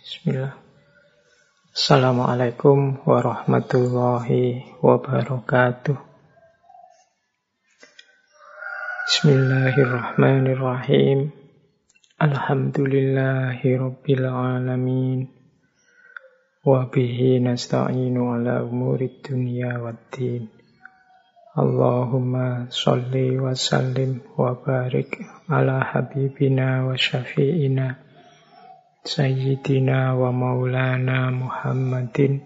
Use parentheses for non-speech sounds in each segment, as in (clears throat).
Bismillah. Assalamualaikum warahmatullahi wabarakatuh. Bismillahirrahmanirrahim. Alhamdulillahi rabbil alamin. Wa bihi nasta'inu ala umuri dunya waddin. Allahumma salli wa sallim wa barik ala habibina wa syafi'ina Sayyidina wa maulana Muhammadin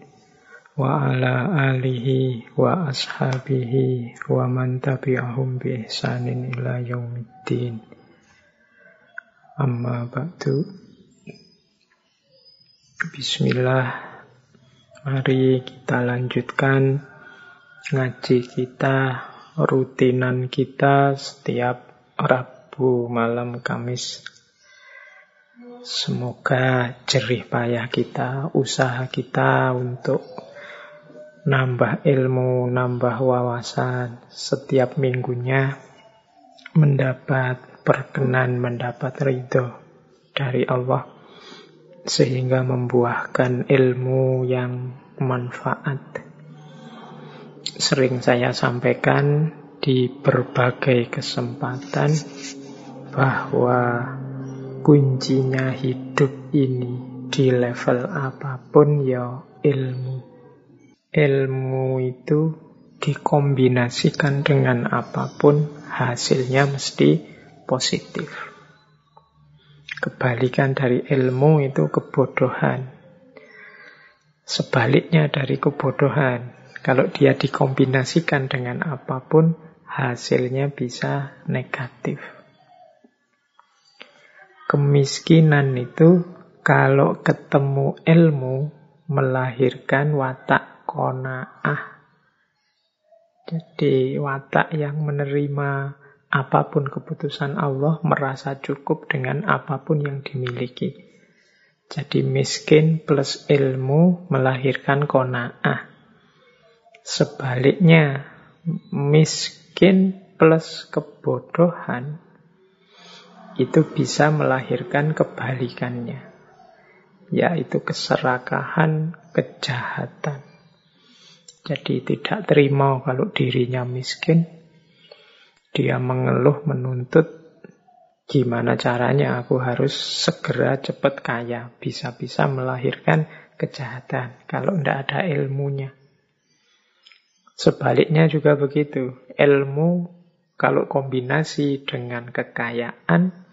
wa ala alihi wa ashabihi wa man tabi'ahum bi ihsanin ila yaumiddin amma ba'du Bismillah mari kita lanjutkan ngaji kita, rutinan kita setiap Rabu malam Kamis. Semoga jerih payah kita, usaha kita untuk nambah ilmu, nambah wawasan setiap minggunya mendapat perkenan, mendapat ridho dari Allah sehingga membuahkan ilmu yang manfaat. Sering saya sampaikan di berbagai kesempatan bahwa kuncinya hidup ini di level apa pun ya ilmu. Ilmu itu dikombinasikan dengan apa pun hasilnya mesti positif. Kebalikan dari ilmu itu kebodohan. Sebaliknya dari kebodohan kalau dia dikombinasikan dengan apa pun, hasilnya bisa negatif. Kemiskinan itu kalau ketemu ilmu melahirkan watak kona'ah. Jadi watak yang menerima apa pun keputusan Allah merasa cukup dengan apa pun yang dimiliki. Jadi miskin plus ilmu melahirkan kona'ah. Sebaliknya, miskin plus kebodohan itu bisa melahirkan kebalikannya, yaitu keserakahan, kejahatan. Jadi tidak terima kalau dirinya miskin, dia mengeluh, menuntut, gimana caranya aku harus segera cepat kaya, bisa-bisa melahirkan kejahatan kalau tidak ada ilmunya. Sebaliknya juga begitu. Ilmu kalau kombinasi dengan kekayaan,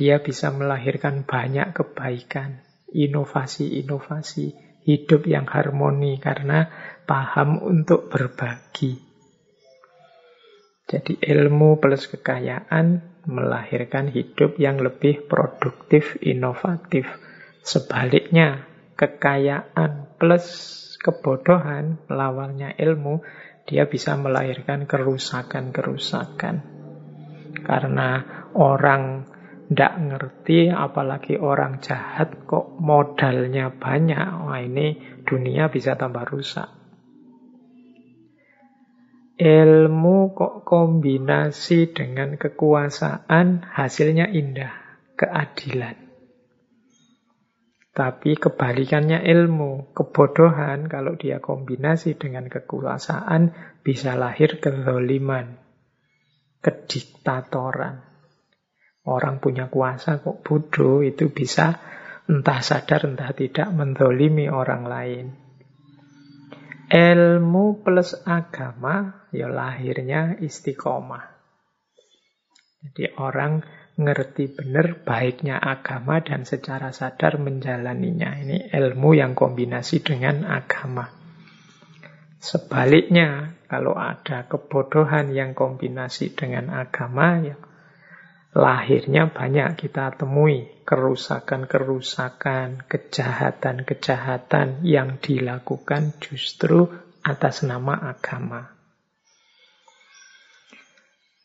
dia bisa melahirkan banyak kebaikan, inovasi-inovasi, hidup yang harmoni karena paham untuk berbagi. Jadi ilmu plus kekayaan melahirkan hidup yang lebih produktif, inovatif. Sebaliknya, kekayaan plus kebodohan, lawannya ilmu, dia bisa melahirkan kerusakan-kerusakan. Karena orang tidak ngerti, apalagi orang jahat, kok modalnya banyak. Wah ini dunia bisa tambah rusak. Ilmu kok kombinasi dengan kekuasaan, hasilnya indah, keadilan. Tapi kebalikannya ilmu, kebodohan kalau dia kombinasi dengan kekuasaan bisa lahir kezoliman, kediktatoran. Orang punya kuasa kok bodoh itu bisa entah sadar entah tidak mendolimi orang lain. Ilmu plus agama ya lahirnya istiqomah. Jadi orang ngerti benar baiknya agama dan secara sadar menjalaninya. Ini ilmu yang kombinasi dengan agama. Sebaliknya, kalau ada kebodohan yang kombinasi dengan agama, ya lahirnya banyak kita temui kerusakan-kerusakan, kejahatan-kejahatan yang dilakukan justru atas nama agama.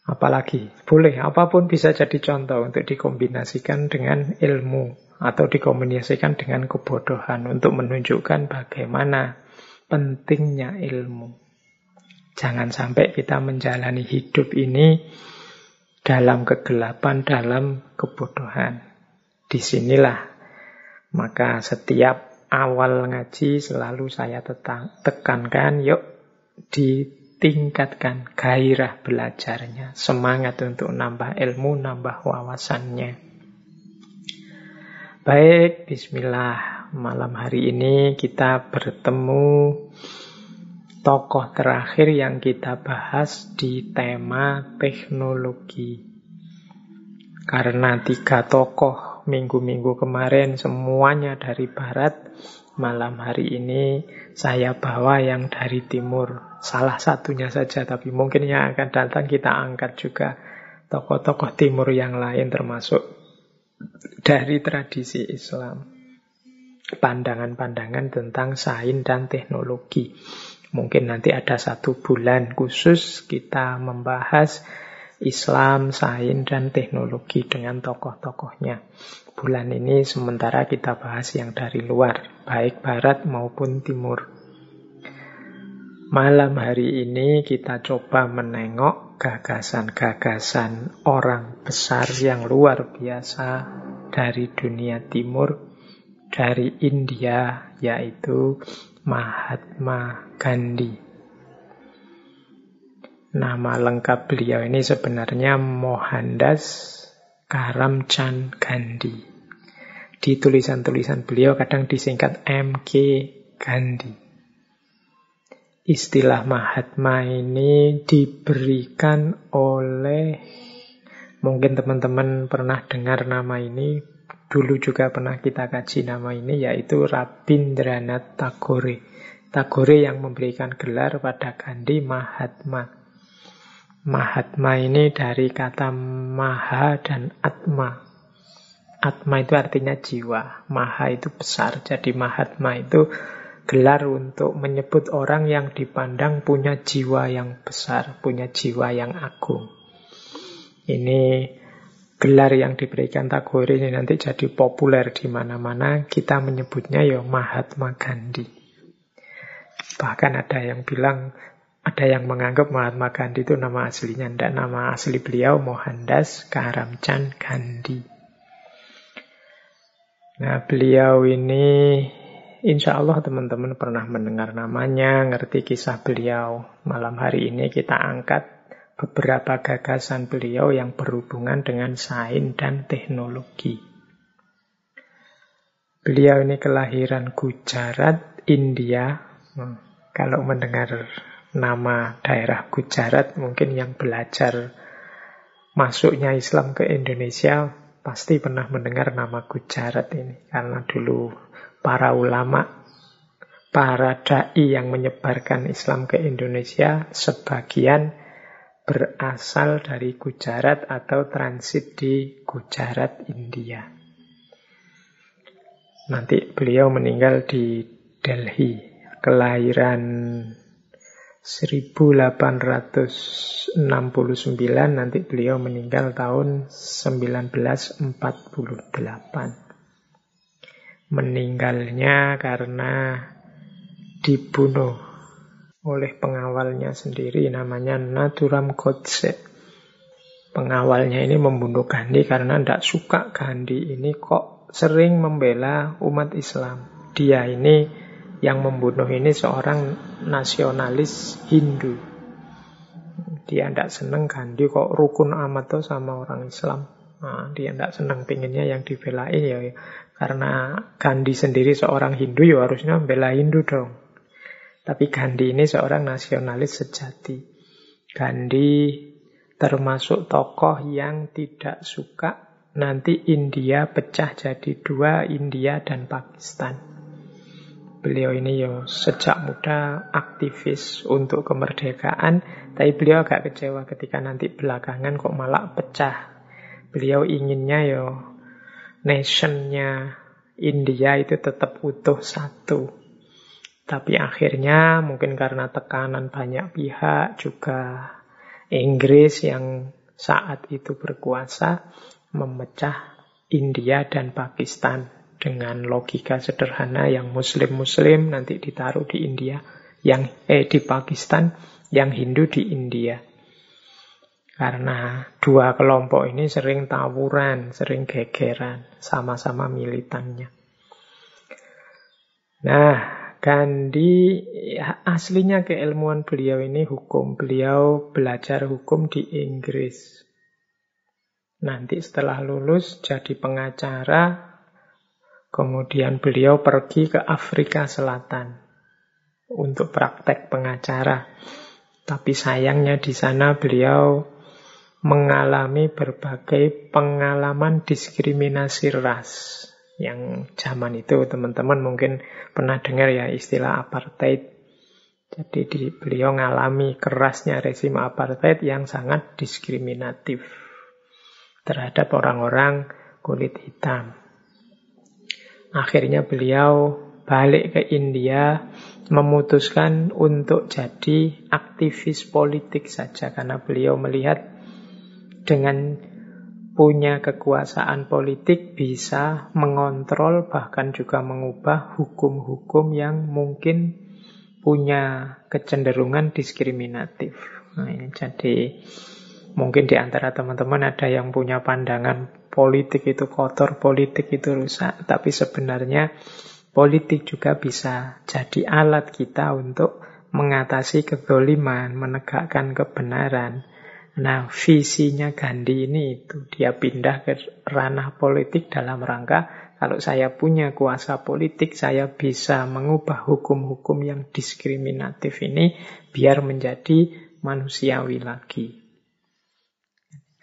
Apalagi, boleh, apa pun bisa jadi contoh untuk dikombinasikan dengan ilmu atau dikombinasikan dengan kebodohan untuk menunjukkan bagaimana pentingnya ilmu. Jangan sampai kita menjalani hidup ini dalam kegelapan, dalam kebodohan. Di sinilah Maka setiap awal ngaji selalu saya tekankan, yuk ditingkatkan gairah belajarnya, semangat untuk nambah ilmu, nambah wawasannya. Baik, bismillah. Malam hari ini kita bertemu tokoh terakhir yang kita bahas di tema teknologi. Karena tiga tokoh minggu-minggu kemarin semuanya dari barat, malam hari ini saya bawa yang dari timur. Salah satunya saja, tapi mungkin yang akan datang kita angkat juga tokoh-tokoh timur yang lain termasuk dari tradisi Islam. Pandangan-pandangan tentang sains dan teknologi. Mungkin nanti ada satu bulan khusus kita membahas Islam, sains, dan teknologi dengan tokoh-tokohnya. Bulan ini sementara kita bahas yang dari luar, baik barat maupun timur. Malam hari ini kita coba menengok gagasan-gagasan orang besar yang luar biasa dari dunia timur, dari India, yaitu Mahatma Gandhi. Nama lengkap beliau ini sebenarnya Mohandas Karamchand Gandhi. Di tulisan-tulisan beliau kadang disingkat MK Gandhi. Istilah Mahatma ini diberikan oleh mungkin teman-teman pernah dengar nama ini dulu juga pernah kita kaji nama ini yaitu Rabindranath Tagore. Tagore yang memberikan gelar pada Gandhi Mahatma. Mahatma ini dari kata Maha dan Atma. Atma itu artinya jiwa, Maha itu besar. Jadi Mahatma itu gelar untuk menyebut orang yang dipandang punya jiwa yang besar, punya jiwa yang agung. Ini gelar yang diberikan Tagore ini nanti jadi populer di mana-mana, kita menyebutnya ya Mahatma Gandhi. Bahkan ada yang bilang, ada yang menganggap Mahatma Gandhi itu nama aslinya, tidak nama asli beliau Mohandas Karamchand Gandhi. Nah, beliau ini insya Allah teman-teman pernah mendengar namanya, ngerti kisah beliau. Malam hari ini kita angkat beberapa gagasan beliau yang berhubungan dengan sains dan teknologi. Beliau ini kelahiran Gujarat, India. Hmm, kalau mendengar nama daerah Gujarat, mungkin yang belajar masuknya Islam ke Indonesia pasti pernah mendengar nama Gujarat ini. Karena dulu para ulama, para da'i yang menyebarkan Islam ke Indonesia, sebagian berasal dari Gujarat atau transit di Gujarat, India. Nanti beliau meninggal di Delhi, kelahiran 1869, nanti beliau meninggal tahun 1948. Meninggalnya karena dibunuh oleh pengawalnya sendiri namanya Naturam Godse. Pengawalnya ini membunuh Gandhi karena tidak suka Gandhi ini kok sering membela umat Islam. Dia ini yang membunuh ini seorang nasionalis Hindu. Dia tidak senang Gandhi kok rukun amat tuh sama orang Islam. Nah, dia tidak senang pinginnya yang dibelain ya. Karena Gandhi sendiri seorang Hindu ya harusnya membela Hindu dong. Tapi Gandhi ini seorang nasionalis sejati. Gandhi termasuk tokoh yang tidak suka nanti India pecah jadi dua, India dan Pakistan. Beliau ini yo sejak muda aktivis untuk kemerdekaan, tapi beliau agak kecewa ketika nanti belakangan kok malah pecah. Beliau inginnya yo nationnya India itu tetap utuh satu. Tapi akhirnya mungkin karena tekanan banyak pihak juga Inggris yang saat itu berkuasa memecah India dan Pakistan dengan logika sederhana yang muslim-muslim nanti ditaruh di India, yang eh di Pakistan, yang Hindu di India. Karena dua kelompok ini sering tawuran, sering gegeran, sama-sama militannya. Nah, Gandhi ya, aslinya keilmuan beliau ini hukum. Beliau belajar hukum di Inggris. Nanti setelah lulus jadi pengacara, kemudian beliau pergi ke Afrika Selatan untuk praktek pengacara. Tapi sayangnya di sana beliau mengalami berbagai pengalaman diskriminasi ras. Yang zaman itu teman-teman mungkin pernah dengar ya istilah apartheid. Jadi di, beliau mengalami kerasnya rezim apartheid yang sangat diskriminatif terhadap orang-orang kulit hitam. Akhirnya beliau balik ke India memutuskan untuk jadi aktivis politik saja karena beliau melihat dengan punya kekuasaan politik bisa mengontrol bahkan juga mengubah hukum-hukum yang mungkin punya kecenderungan diskriminatif. Nah, ini jadi mungkin di antara teman-teman ada yang punya pandangan politik itu kotor, politik itu rusak, tapi sebenarnya politik juga bisa jadi alat kita untuk mengatasi kezoliman, menegakkan kebenaran. Nah, visinya Gandhi ini itu dia pindah ke ranah politik dalam rangka kalau saya punya kuasa politik, saya bisa mengubah hukum-hukum yang diskriminatif ini biar menjadi manusiawi lagi.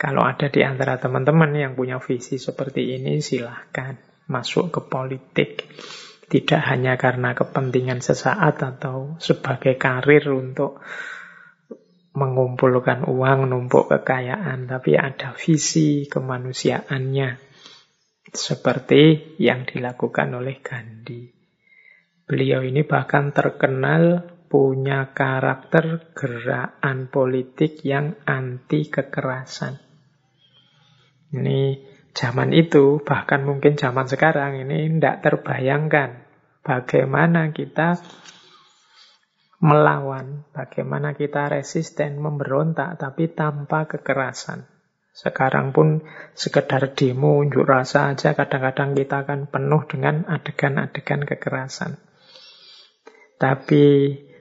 Kalau ada di antara teman-teman yang punya visi seperti ini, silahkan masuk ke politik. Tidak hanya karena kepentingan sesaat atau sebagai karir untuk mengumpulkan uang, numpuk kekayaan, tapi ada visi kemanusiaannya. Seperti yang dilakukan oleh Gandhi. Beliau ini bahkan terkenal punya karakter gerakan politik yang anti kekerasan. Ini zaman itu, bahkan mungkin zaman sekarang ini tidak terbayangkan bagaimana kita melawan, bagaimana kita resisten, memberontak, tapi tanpa kekerasan. Sekarang pun sekedar demo, unjuk rasa aja kadang-kadang kita akan penuh dengan adegan-adegan kekerasan. Tapi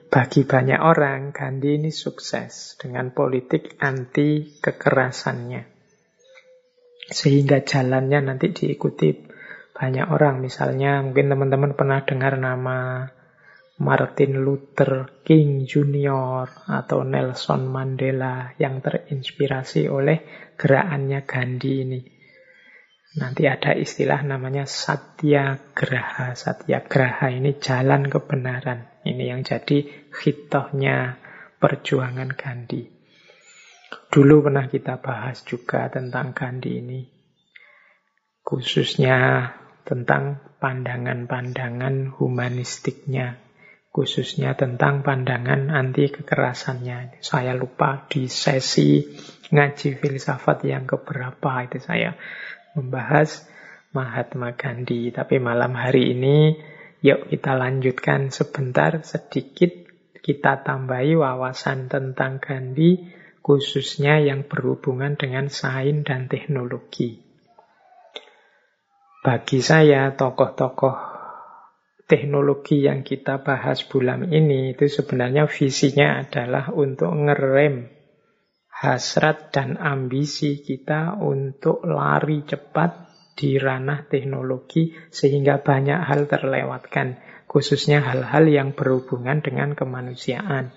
bagi banyak orang, Gandhi ini sukses dengan politik anti kekerasannya. Sehingga jalannya nanti diikuti banyak orang. Misalnya mungkin teman-teman pernah dengar nama Martin Luther King Jr. atau Nelson Mandela yang terinspirasi oleh gerakannya Gandhi ini. Nanti ada istilah namanya Satyagraha. Satyagraha ini jalan kebenaran. Ini yang jadi hitohnya perjuangan Gandhi. Dulu pernah kita bahas juga tentang Gandhi ini. Khususnya tentang pandangan-pandangan humanistiknya. Khususnya tentang pandangan anti kekerasannya. Saya lupa di sesi ngaji filsafat yang keberapa itu saya membahas Mahatma Gandhi. Tapi malam hari ini yuk kita lanjutkan sebentar sedikit kita tambahi wawasan tentang Gandhi khususnya yang berhubungan dengan sains dan teknologi. Bagi saya, tokoh-tokoh teknologi yang kita bahas bulan ini itu sebenarnya visinya adalah untuk ngerem hasrat dan ambisi kita untuk lari cepat di ranah teknologi sehingga banyak hal terlewatkan, khususnya hal-hal yang berhubungan dengan kemanusiaan.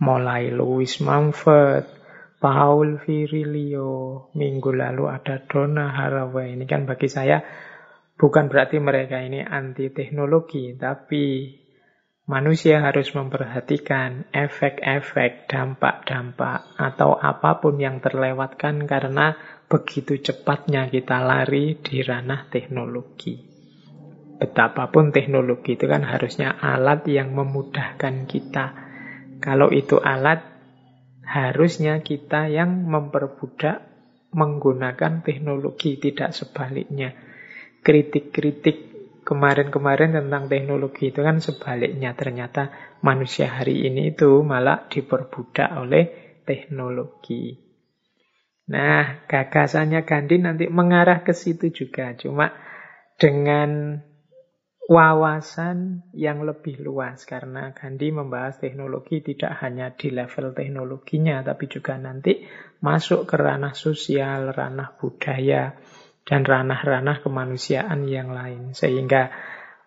Mulai Louis Mumford, Paul Virilio, minggu lalu ada Donna Haraway. Ini kan bagi saya bukan berarti mereka ini anti teknologi, tapi manusia harus memperhatikan efek-efek, dampak-dampak, atau apa pun yang terlewatkan karena begitu cepatnya kita lari di ranah teknologi. Betapapun teknologi itu kan harusnya alat yang memudahkan kita kalau itu alat, harusnya kita yang memperbudak menggunakan teknologi, tidak sebaliknya. Kritik-kritik kemarin-kemarin tentang teknologi itu kan sebaliknya. Ternyata manusia hari ini itu malah diperbudak oleh teknologi. Nah, gagasannya Gandhi nanti mengarah ke situ juga. Cuma dengan wawasan yang lebih luas karena Gandhi membahas teknologi tidak hanya di level teknologinya tapi juga nanti masuk ke ranah sosial, ranah budaya dan ranah-ranah kemanusiaan yang lain. Sehingga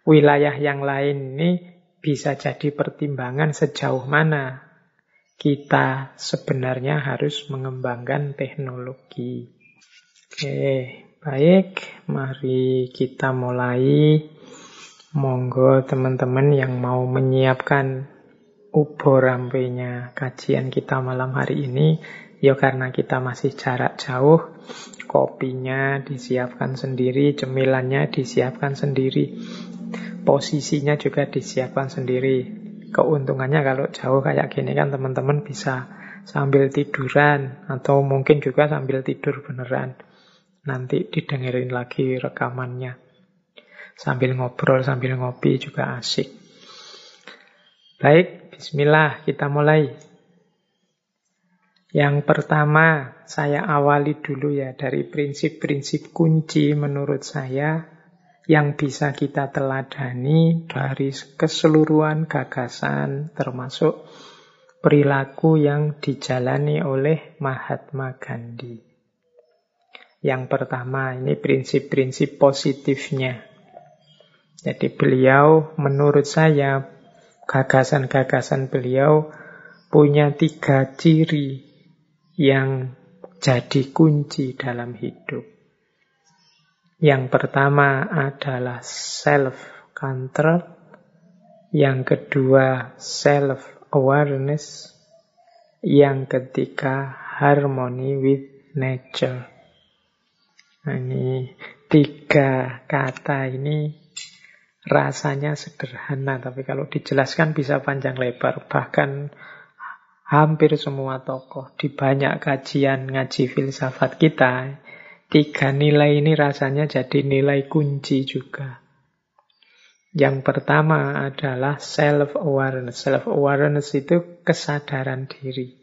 wilayah yang lain ini bisa jadi pertimbangan sejauh mana kita sebenarnya harus mengembangkan teknologi. Oke, baik, mari kita mulai Monggo teman-teman yang mau menyiapkan ubo rampenya kajian kita malam hari ini, ya karena kita masih jarak jauh, kopinya disiapkan sendiri, cemilannya disiapkan sendiri, posisinya juga disiapkan sendiri. Keuntungannya kalau jauh kayak gini kan teman-teman bisa sambil tiduran atau mungkin juga sambil tidur beneran. Nanti didengerin lagi rekamannya. Sambil ngobrol, sambil ngopi juga asik. Baik, bismillah kita mulai. Yang pertama, saya awali dulu ya dari prinsip-prinsip kunci menurut saya yang bisa kita teladani dari keseluruhan gagasan termasuk perilaku yang dijalani oleh Mahatma Gandhi. Yang pertama, ini prinsip-prinsip positifnya. Jadi beliau menurut saya gagasan-gagasan beliau punya tiga ciri yang jadi kunci dalam hidup. Yang pertama adalah self-control. Yang kedua self-awareness. Yang ketiga harmony with nature. Nah, ini tiga kata ini rasanya sederhana, tapi kalau dijelaskan bisa panjang lebar. Bahkan hampir semua tokoh di banyak kajian ngaji filsafat kita, tiga nilai ini rasanya jadi nilai kunci juga. Yang pertama adalah self-awareness. Self-awareness itu kesadaran diri.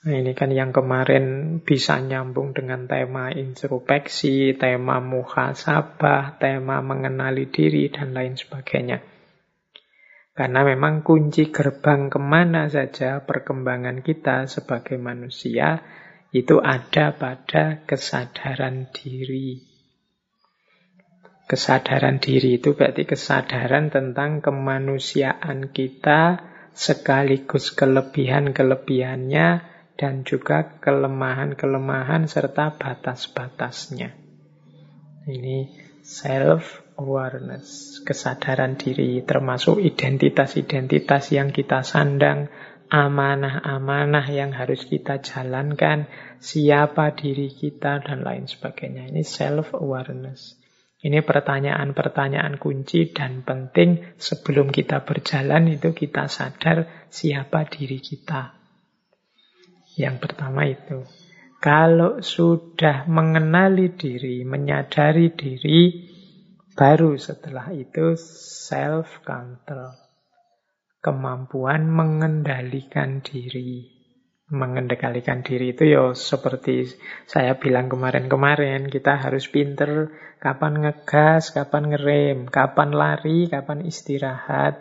Nah, ini kan yang kemarin bisa nyambung dengan tema introspeksi, tema muhasabah, tema mengenali diri, dan lain sebagainya. Karena memang kunci gerbang ke mana saja perkembangan kita sebagai manusia itu ada pada kesadaran diri. Kesadaran diri itu berarti kesadaran tentang kemanusiaan kita sekaligus kelebihan-kelebihannya dan juga kelemahan-kelemahan serta batas-batasnya. Ini self-awareness, kesadaran diri, termasuk identitas-identitas yang kita sandang, amanah-amanah yang harus kita jalankan, siapa diri kita, dan lain sebagainya. Ini self-awareness. Ini pertanyaan-pertanyaan kunci dan penting sebelum kita berjalan itu kita sadar siapa diri kita. Yang pertama itu. Kalau sudah mengenali diri, menyadari diri, baru setelah itu self-control. Kemampuan mengendalikan diri. Mengendalikan diri itu ya seperti saya bilang kemarin-kemarin, kita harus pinter kapan ngegas, kapan ngerem, kapan lari, kapan istirahat,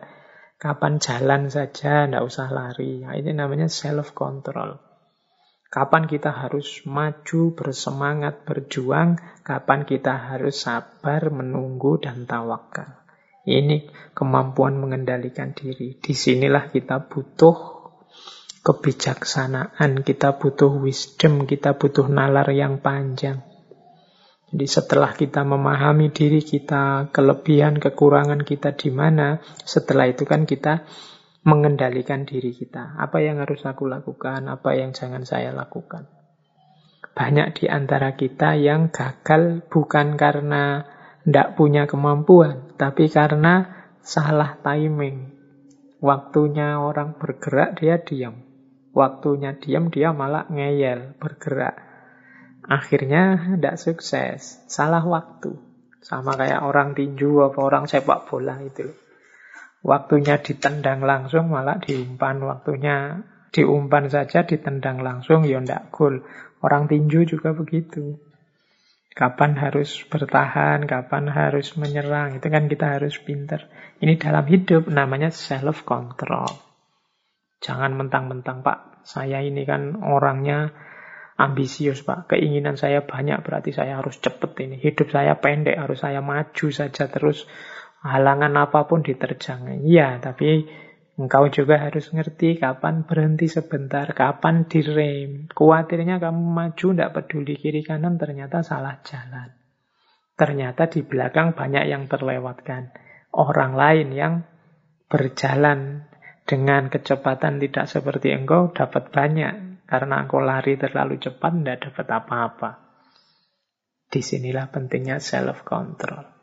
kapan jalan saja, tidak usah lari. Nah, ini namanya self-control. Kapan kita harus maju, bersemangat, berjuang, kapan kita harus sabar, menunggu, dan tawakal. Ini kemampuan mengendalikan diri. Di sinilah kita butuh kebijaksanaan, kita butuh wisdom, kita butuh nalar yang panjang. Jadi setelah kita memahami diri kita, kelebihan, kekurangan kita di mana, setelah itu kan kita mengendalikan diri kita. Apa yang harus aku lakukan, apa yang jangan saya lakukan. Banyak di antara kita yang gagal bukan karena tidak punya kemampuan, tapi karena salah timing. Waktunya orang bergerak, dia diam. Waktunya diam, dia malah ngeyel, bergerak. Akhirnya tidak sukses, salah waktu. Sama kayak orang tinju apa orang sepak bola itu. Waktunya ditendang langsung malah diumpan. Waktunya diumpan saja ditendang langsung ya ndak gol. Orang tinju juga begitu. Kapan harus bertahan, kapan harus menyerang, itu kan kita harus pinter. Ini dalam hidup namanya self control. Jangan mentang-mentang, Pak, saya ini kan orangnya ambisius, Pak. Keinginan saya banyak, berarti saya harus cepet ini. Hidup saya pendek, harus saya maju saja terus. Halangan apa pun diterjang. Iya, tapi Engkau juga harus ngerti kapan berhenti sebentar, kapan direm. Kuatirnya kamu maju, tidak peduli kiri kanan, ternyata salah jalan. Ternyata di belakang banyak yang terlewatkan. Orang lain yang berjalan dengan kecepatan tidak seperti engkau dapat banyak. Karena engkau lari terlalu cepat, tidak dapat apa-apa. Di sinilah pentingnya self-control.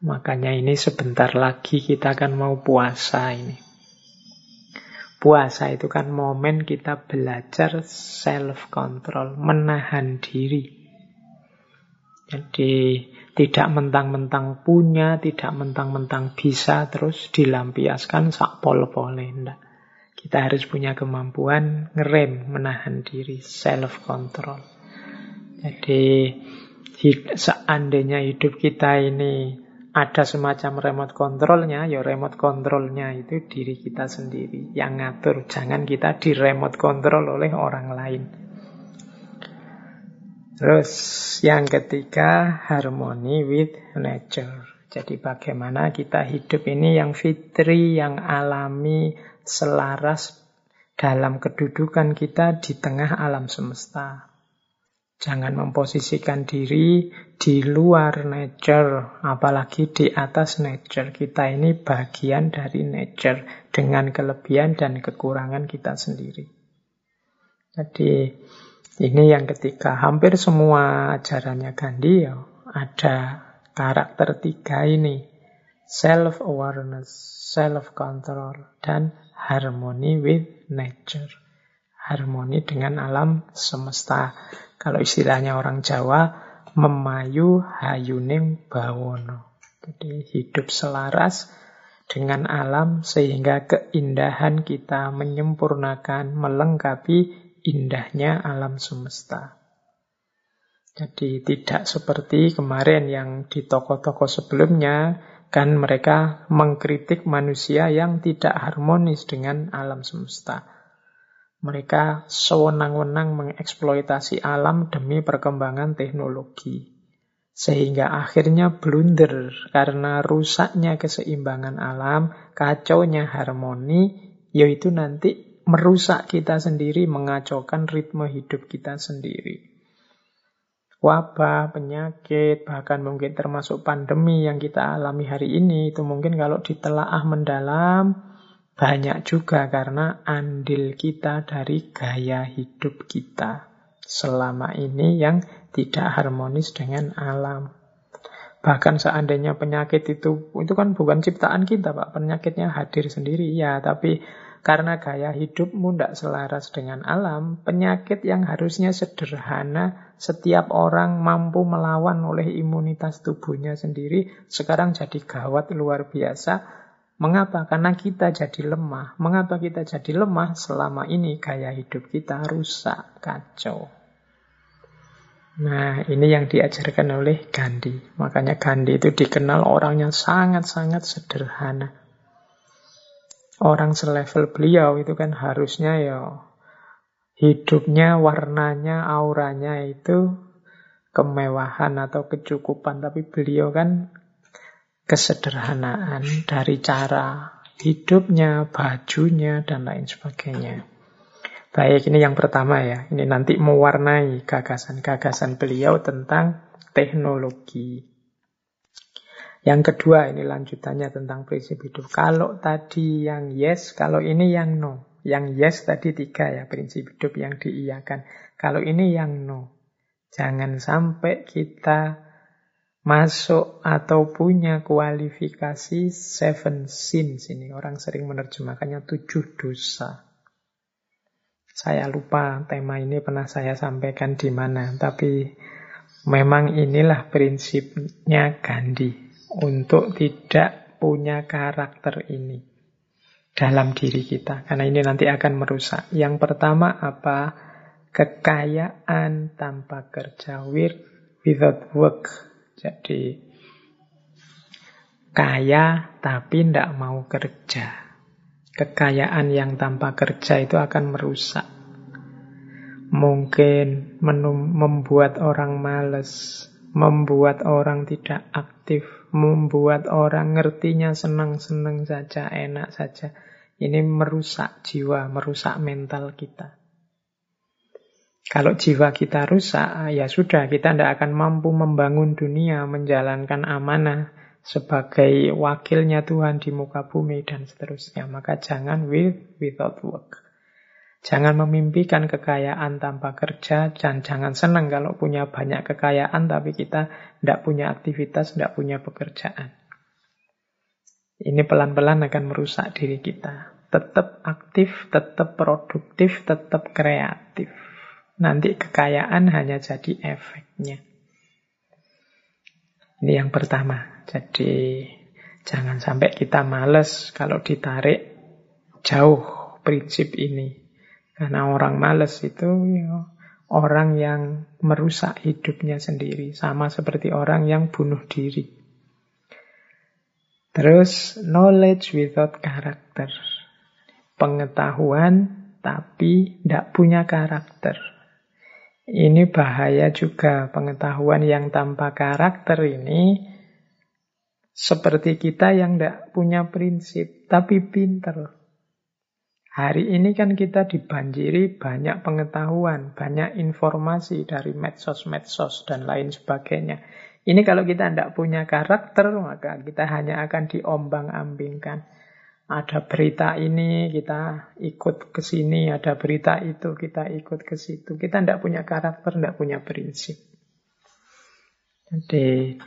Makanya ini sebentar lagi kita akan mau puasa ini. Puasa itu kan momen kita belajar self-control, menahan diri. Jadi tidak mentang-mentang punya, tidak mentang-mentang bisa, terus dilampiaskan sak pol-pole. Kita harus punya kemampuan ngerem, menahan diri, self-control. Jadi seandainya hidup kita ini ada semacam remote controlnya, ya remote controlnya itu diri kita sendiri yang ngatur. Jangan kita di remote control oleh orang lain. Terus yang ketiga, harmony with nature. Jadi bagaimana kita hidup ini yang fitri, yang alami, selaras dalam kedudukan kita di tengah alam semesta. Jangan memposisikan diri di luar nature, apalagi di atas nature. Kita ini bagian dari nature dengan kelebihan dan kekurangan kita sendiri. Jadi ini yang ketiga, hampir semua ajarannya Gandhi ya, ada karakter tiga ini. Self-awareness, self-control, dan harmony with nature. Harmoni dengan alam semesta. Kalau istilahnya orang Jawa, memayu hayuning bawono. Jadi hidup selaras dengan alam sehingga keindahan kita menyempurnakan, melengkapi indahnya alam semesta. Jadi tidak seperti kemarin yang di toko-toko sebelumnya, kan mereka mengkritik manusia yang tidak harmonis dengan alam semesta. Mereka sewenang-wenang mengeksploitasi alam demi perkembangan teknologi. Sehingga akhirnya blunder karena rusaknya keseimbangan alam, kacaunya harmoni, yaitu nanti merusak kita sendiri, mengacaukan ritme hidup kita sendiri. Wabah, penyakit, bahkan mungkin termasuk pandemi yang kita alami hari ini, itu mungkin kalau ditelaah mendalam, banyak juga karena andil kita dari gaya hidup kita. Selama ini yang tidak harmonis dengan alam. Bahkan seandainya penyakit itu, itu kan bukan ciptaan kita Pak, penyakitnya hadir sendiri, ya, tapi karena gaya hidupmu tidak selaras dengan alam, penyakit yang harusnya sederhana, setiap orang mampu melawan oleh imunitas tubuhnya sendiri, sekarang jadi gawat luar biasa, Mengapa? Karena kita jadi lemah. Mengapa kita jadi lemah? Selama ini gaya hidup kita rusak, kacau. Nah, ini yang diajarkan oleh Gandhi. Makanya Gandhi itu dikenal orangnya sangat-sangat sederhana. Orang selevel beliau itu kan harusnya ya hidupnya, warnanya, auranya itu kemewahan atau kecukupan. Tapi beliau kan kesederhanaan dari cara hidupnya, bajunya, dan lain sebagainya. Baik, ini yang pertama ya. Ini nanti mewarnai gagasan-gagasan beliau tentang teknologi. Yang kedua, ini lanjutannya tentang prinsip hidup. Kalau tadi yang yes, kalau ini yang no. Yang yes tadi tiga ya, prinsip hidup yang diiyakan. Kalau ini yang no. Jangan sampai kita masuk atau punya kualifikasi seven sins ini. Orang sering menerjemahkannya tujuh dosa. Saya lupa tema ini pernah saya sampaikan di mana, tapi memang inilah prinsipnya Gandhi untuk tidak punya karakter ini dalam diri kita. Karena ini nanti akan merusak. Yang pertama apa? Kekayaan tanpa kerja, wir without work. Jadi kaya tapi tidak mau kerja. Kekayaan yang tanpa kerja itu akan merusak. Mungkin membuat orang males, membuat orang tidak aktif, membuat orang ngertinya senang-senang saja, enak saja. Ini merusak jiwa, merusak mental kita. Kalau jiwa kita rusak, ya sudah, kita tidak akan mampu membangun dunia, menjalankan amanah sebagai wakilnya Tuhan di muka bumi dan seterusnya. Maka jangan with without work. Jangan memimpikan kekayaan tanpa kerja, dan jangan senang kalau punya banyak kekayaan tapi kita tidak punya aktivitas, tidak punya pekerjaan. Ini pelan-pelan akan merusak diri kita. Tetap aktif, tetap produktif, tetap kreatif. Nanti kekayaan hanya jadi efeknya. Ini yang pertama. Jadi jangan sampai kita males kalau ditarik jauh prinsip ini. Karena orang males itu ya, orang yang merusak hidupnya sendiri. Sama seperti orang yang bunuh diri. Terus knowledge without character. Pengetahuan tapi tidak punya karakter. Ini bahaya juga pengetahuan yang tanpa karakter ini seperti kita yang tidak punya prinsip, tapi pinter. Hari ini kan kita dibanjiri banyak pengetahuan, banyak informasi dari medsos-medsos dan lain sebagainya. Ini kalau kita tidak punya karakter, maka kita hanya akan diombang-ambingkan. Ada berita ini, kita ikut ke sini. Ada berita itu, kita ikut ke situ. Kita tidak punya karakter, tidak punya prinsip. Jadi,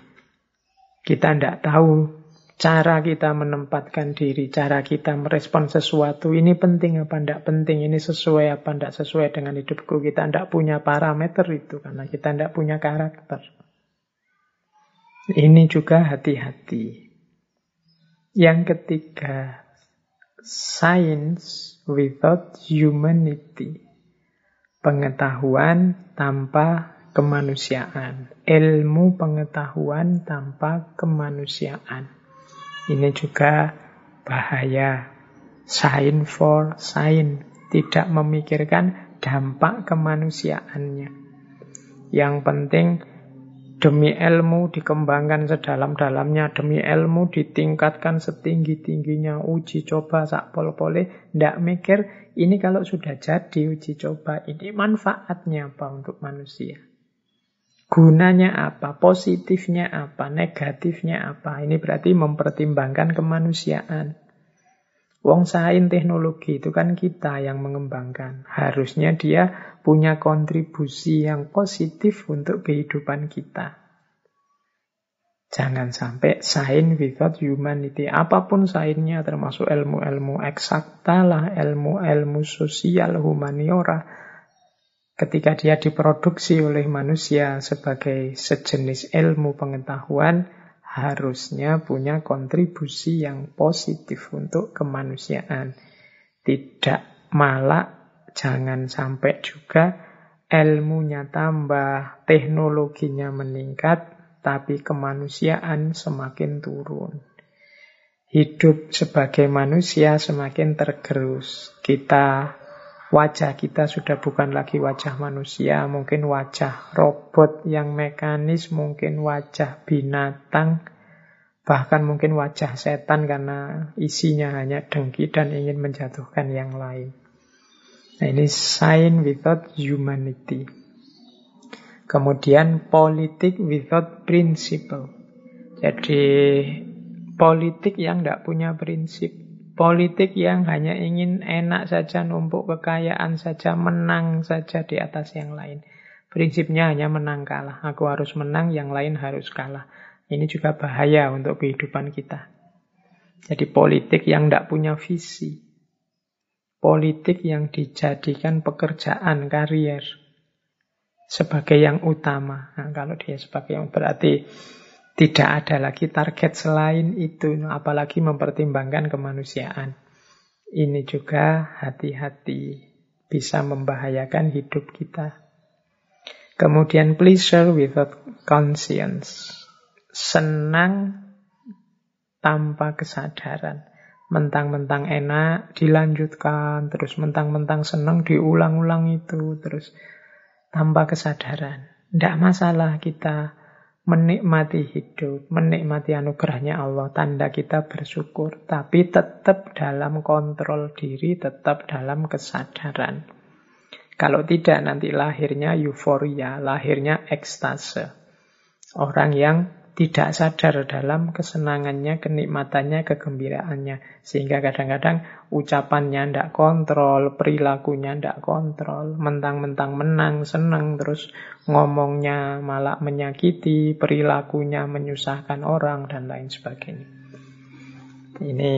kita tidak tahu cara kita menempatkan diri, cara kita merespon sesuatu. Ini penting apa tidak penting, ini sesuai apa tidak sesuai dengan hidupku. Kita tidak punya parameter itu, karena kita tidak punya karakter. Ini juga hati-hati. Yang ketiga, science without humanity. Pengetahuan tanpa kemanusiaan. Ilmu pengetahuan tanpa kemanusiaan. Ini juga bahaya. Sign for sign. Tidak memikirkan dampak kemanusiaannya. Yang penting Demi ilmu dikembangkan sedalam-dalamnya, demi ilmu ditingkatkan setinggi-tingginya, uji coba sak pol-pole, ndak mikir ini kalau sudah jadi uji coba, ini manfaatnya apa untuk manusia? Gunanya apa? Positifnya apa? Negatifnya apa? Ini berarti mempertimbangkan kemanusiaan. Wong sain teknologi itu kan kita yang mengembangkan. Harusnya dia punya kontribusi yang positif untuk kehidupan kita. Jangan sampai sain without humanity. Apa pun sainnya termasuk ilmu-ilmu eksakta lah, ilmu-ilmu sosial, humaniora. Ketika dia diproduksi oleh manusia sebagai sejenis ilmu pengetahuan, harusnya punya kontribusi yang positif untuk kemanusiaan. Tidak malah jangan sampai juga ilmunya tambah, teknologinya meningkat, tapi kemanusiaan semakin turun. Hidup sebagai manusia semakin tergerus. Kita wajah kita sudah bukan lagi wajah manusia, mungkin wajah robot yang mekanis, mungkin wajah binatang, bahkan mungkin wajah setan karena isinya hanya dengki dan ingin menjatuhkan yang lain. Nah ini sign without humanity. Kemudian politik without principle. Jadi politik yang tidak punya prinsip Politik yang hanya ingin enak saja, numpuk kekayaan saja, menang saja di atas yang lain. Prinsipnya hanya menang kalah. Aku harus menang, yang lain harus kalah. Ini juga bahaya untuk kehidupan kita. Jadi politik yang tidak punya visi. Politik yang dijadikan pekerjaan, karier. Sebagai yang utama. Nah, kalau dia sebagai yang berarti tidak ada lagi target selain itu, apalagi mempertimbangkan kemanusiaan. Ini juga hati-hati bisa membahayakan hidup kita. Kemudian pleasure without conscience. Senang tanpa kesadaran. Mentang-mentang enak dilanjutkan, terus mentang-mentang senang diulang-ulang itu, terus tanpa kesadaran. Tidak masalah kita menikmati hidup, menikmati anugerahnya Allah, tanda kita bersyukur, tapi tetap dalam kontrol diri, tetap dalam kesadaran. Kalau tidak nanti lahirnya euforia, lahirnya ekstase. Orang yang tidak sadar dalam kesenangannya, kenikmatannya, kegembiraannya. Sehingga kadang-kadang ucapannya tidak kontrol, perilakunya tidak kontrol, mentang-mentang menang, senang, terus ngomongnya malah menyakiti, perilakunya menyusahkan orang, dan lain sebagainya. Ini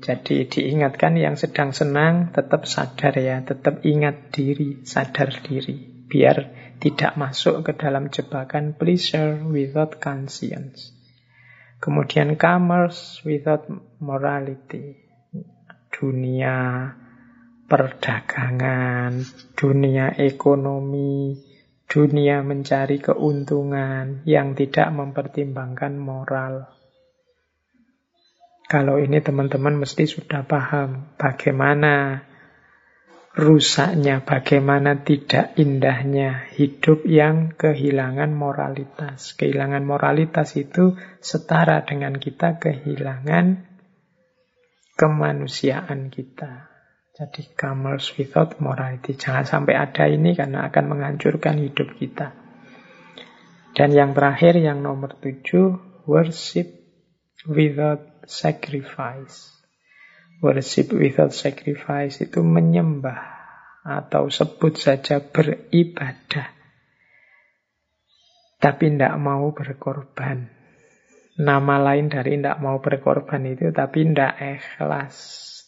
jadi diingatkan yang sedang senang tetap sadar ya, tetap ingat diri, sadar diri. Biar tidak masuk ke dalam jebakan pleasure without conscience. Kemudian commerce without morality. Dunia perdagangan, dunia ekonomi, dunia mencari keuntungan yang tidak mempertimbangkan moral. Kalau ini teman-teman mesti sudah paham bagaimana rusaknya, bagaimana tidak indahnya hidup yang kehilangan moralitas. Kehilangan moralitas itu setara dengan kita kehilangan kemanusiaan kita. Jadi commerce without morality. Jangan sampai ada ini karena akan menghancurkan hidup kita. Dan yang terakhir, yang nomor tujuh, worship without sacrifice. Worship without sacrifice itu menyembah atau sebut saja beribadah. Tapi tidak mau berkorban. Nama lain dari tidak mau berkorban itu tapi tidak ikhlas.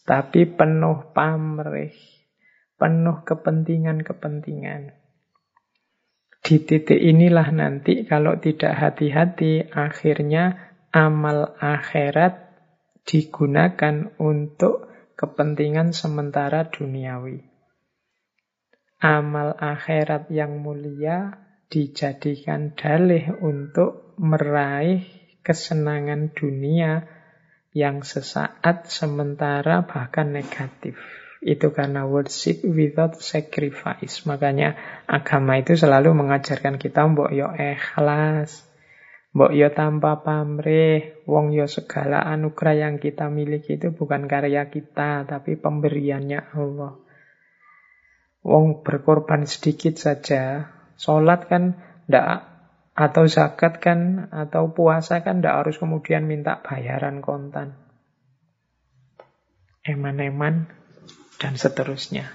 Tapi penuh pamrih. Penuh kepentingan-kepentingan. Di titik inilah nanti kalau tidak hati-hati akhirnya amal akhirat digunakan untuk kepentingan sementara duniawi. Amal akhirat yang mulia dijadikan dalih untuk meraih kesenangan dunia yang sesaat sementara bahkan negatif. Itu karena worship without sacrifice. Makanya agama itu selalu mengajarkan kita mbok yo ikhlas, Mbok yo tanpa pamrih, wong yo segala anugerah yang kita miliki itu bukan karya kita, tapi pemberiannya Allah. Wong berkorban sedikit saja, sholat kan ndak atau zakat kan atau puasa kan ndak harus kemudian minta bayaran kontan. Eman-eman dan seterusnya.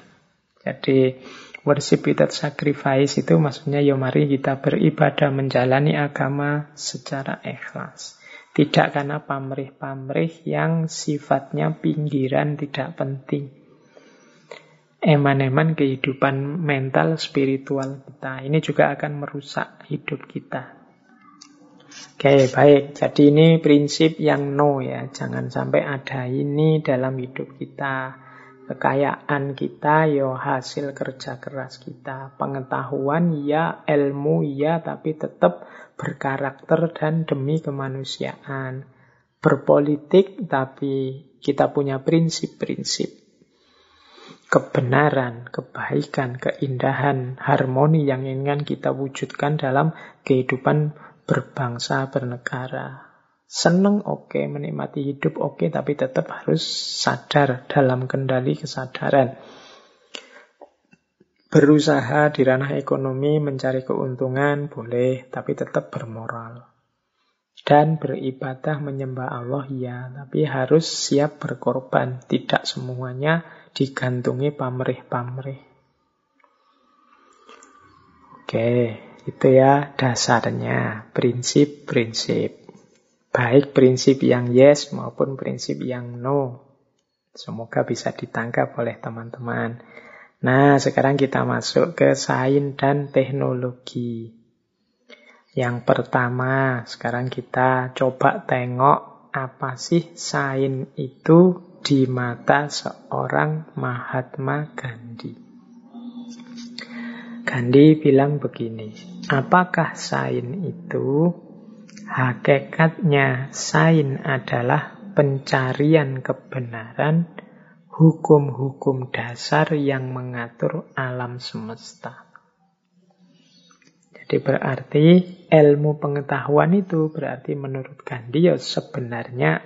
Jadi Worship without sacrifice itu maksudnya ya mari kita beribadah menjalani agama secara ikhlas. Tidak karena pamrih-pamrih yang sifatnya pinggiran tidak penting. Eman-eman kehidupan mental spiritual kita. Ini juga akan merusak hidup kita. Oke, baik. Jadi ini prinsip yang no ya. Jangan sampai ada ini dalam hidup kita. Kekayaan kita ya hasil kerja keras kita. Pengetahuan ya, ilmu ya, tapi tetap berkarakter dan demi kemanusiaan. Berpolitik tapi kita punya prinsip-prinsip. Kebenaran, kebaikan, keindahan, harmoni yang ingin kita wujudkan dalam kehidupan berbangsa, bernegara. Seneng oke, okay, menikmati hidup oke, okay, tapi tetap harus sadar dalam kendali kesadaran. Berusaha di ranah ekonomi mencari keuntungan boleh, tapi tetap bermoral. Dan beribadah menyembah Allah ya, tapi harus siap berkorban. Tidak semuanya digantungi pamrih-pamrih. Oke, itu ya dasarnya, prinsip-prinsip. Baik prinsip yang yes maupun prinsip yang no. Semoga bisa ditangkap oleh teman-teman. Nah, sekarang kita masuk ke sains dan teknologi. Yang pertama, sekarang kita coba tengok apa sih sains itu di mata seorang Mahatma Gandhi. Gandhi bilang begini, Apakah sain itu? Hakikatnya sain adalah pencarian kebenaran, hukum-hukum dasar yang mengatur alam semesta. Jadi berarti ilmu pengetahuan itu berarti menurut Gandhi ya sebenarnya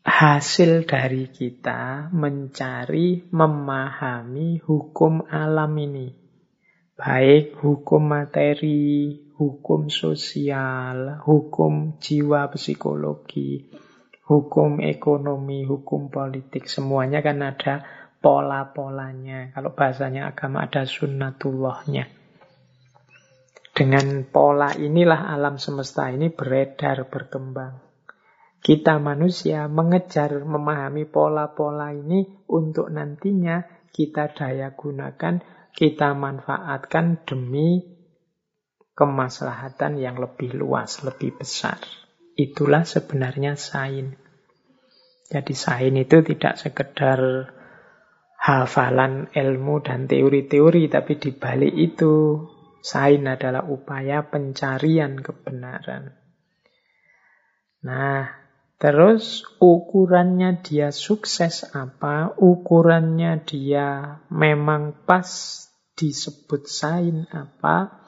hasil dari kita mencari, memahami hukum alam ini baik hukum materi, hukum sosial, hukum jiwa psikologi, hukum ekonomi, hukum politik, semuanya kan ada pola-polanya. Kalau bahasanya agama ada sunnatullahnya. Dengan pola inilah alam semesta ini beredar, berkembang. Kita manusia mengejar memahami pola-pola ini untuk nantinya kita daya gunakan kita manfaatkan demi kemaslahatan yang lebih luas, lebih besar. Itulah sebenarnya sain. Jadi sain itu tidak sekedar hafalan ilmu dan teori-teori, tapi di balik itu sain adalah upaya pencarian kebenaran. Nah, Terus ukurannya dia sukses apa? Ukurannya dia memang pas disebut sain apa?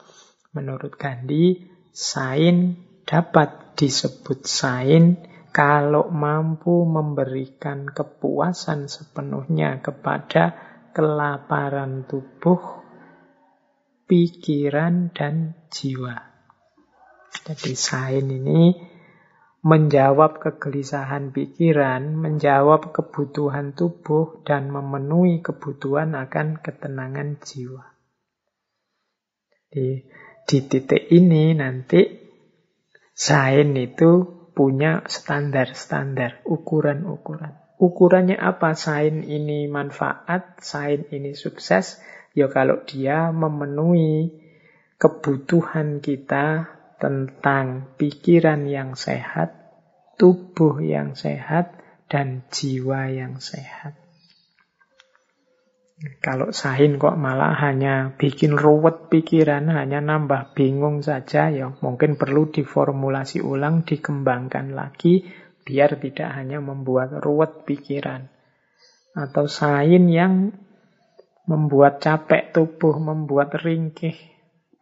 Menurut Gandhi, sain dapat disebut sain kalau mampu memberikan kepuasan sepenuhnya kepada kelaparan tubuh, pikiran, dan jiwa. Jadi sain ini menjawab kegelisahan pikiran, menjawab kebutuhan tubuh, dan memenuhi kebutuhan akan ketenangan jiwa. Di, di titik ini nanti sain itu punya standar-standar, ukuran-ukuran. Ukurannya apa? Sain ini manfaat, sain ini sukses. Ya kalau dia memenuhi kebutuhan kita tentang pikiran yang sehat, tubuh yang sehat, dan jiwa yang sehat. Kalau sahin kok malah hanya bikin ruwet pikiran, hanya nambah bingung saja, ya mungkin perlu diformulasi ulang, dikembangkan lagi, biar tidak hanya membuat ruwet pikiran. Atau sain yang membuat capek tubuh, membuat ringkih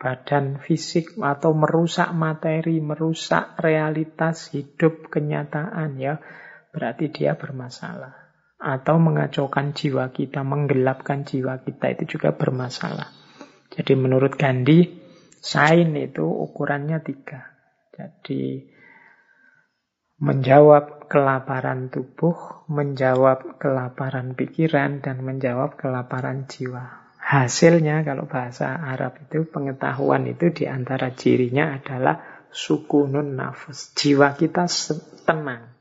badan fisik atau merusak materi, merusak realitas hidup kenyataan ya, berarti dia bermasalah. Atau mengacaukan jiwa kita, menggelapkan jiwa kita itu juga bermasalah. Jadi menurut Gandhi, sain itu ukurannya tiga. Jadi menjawab kelaparan tubuh, menjawab kelaparan pikiran, dan menjawab kelaparan jiwa. Hasilnya kalau bahasa Arab itu pengetahuan itu di antara cirinya adalah sukunun nafas. Jiwa kita tenang.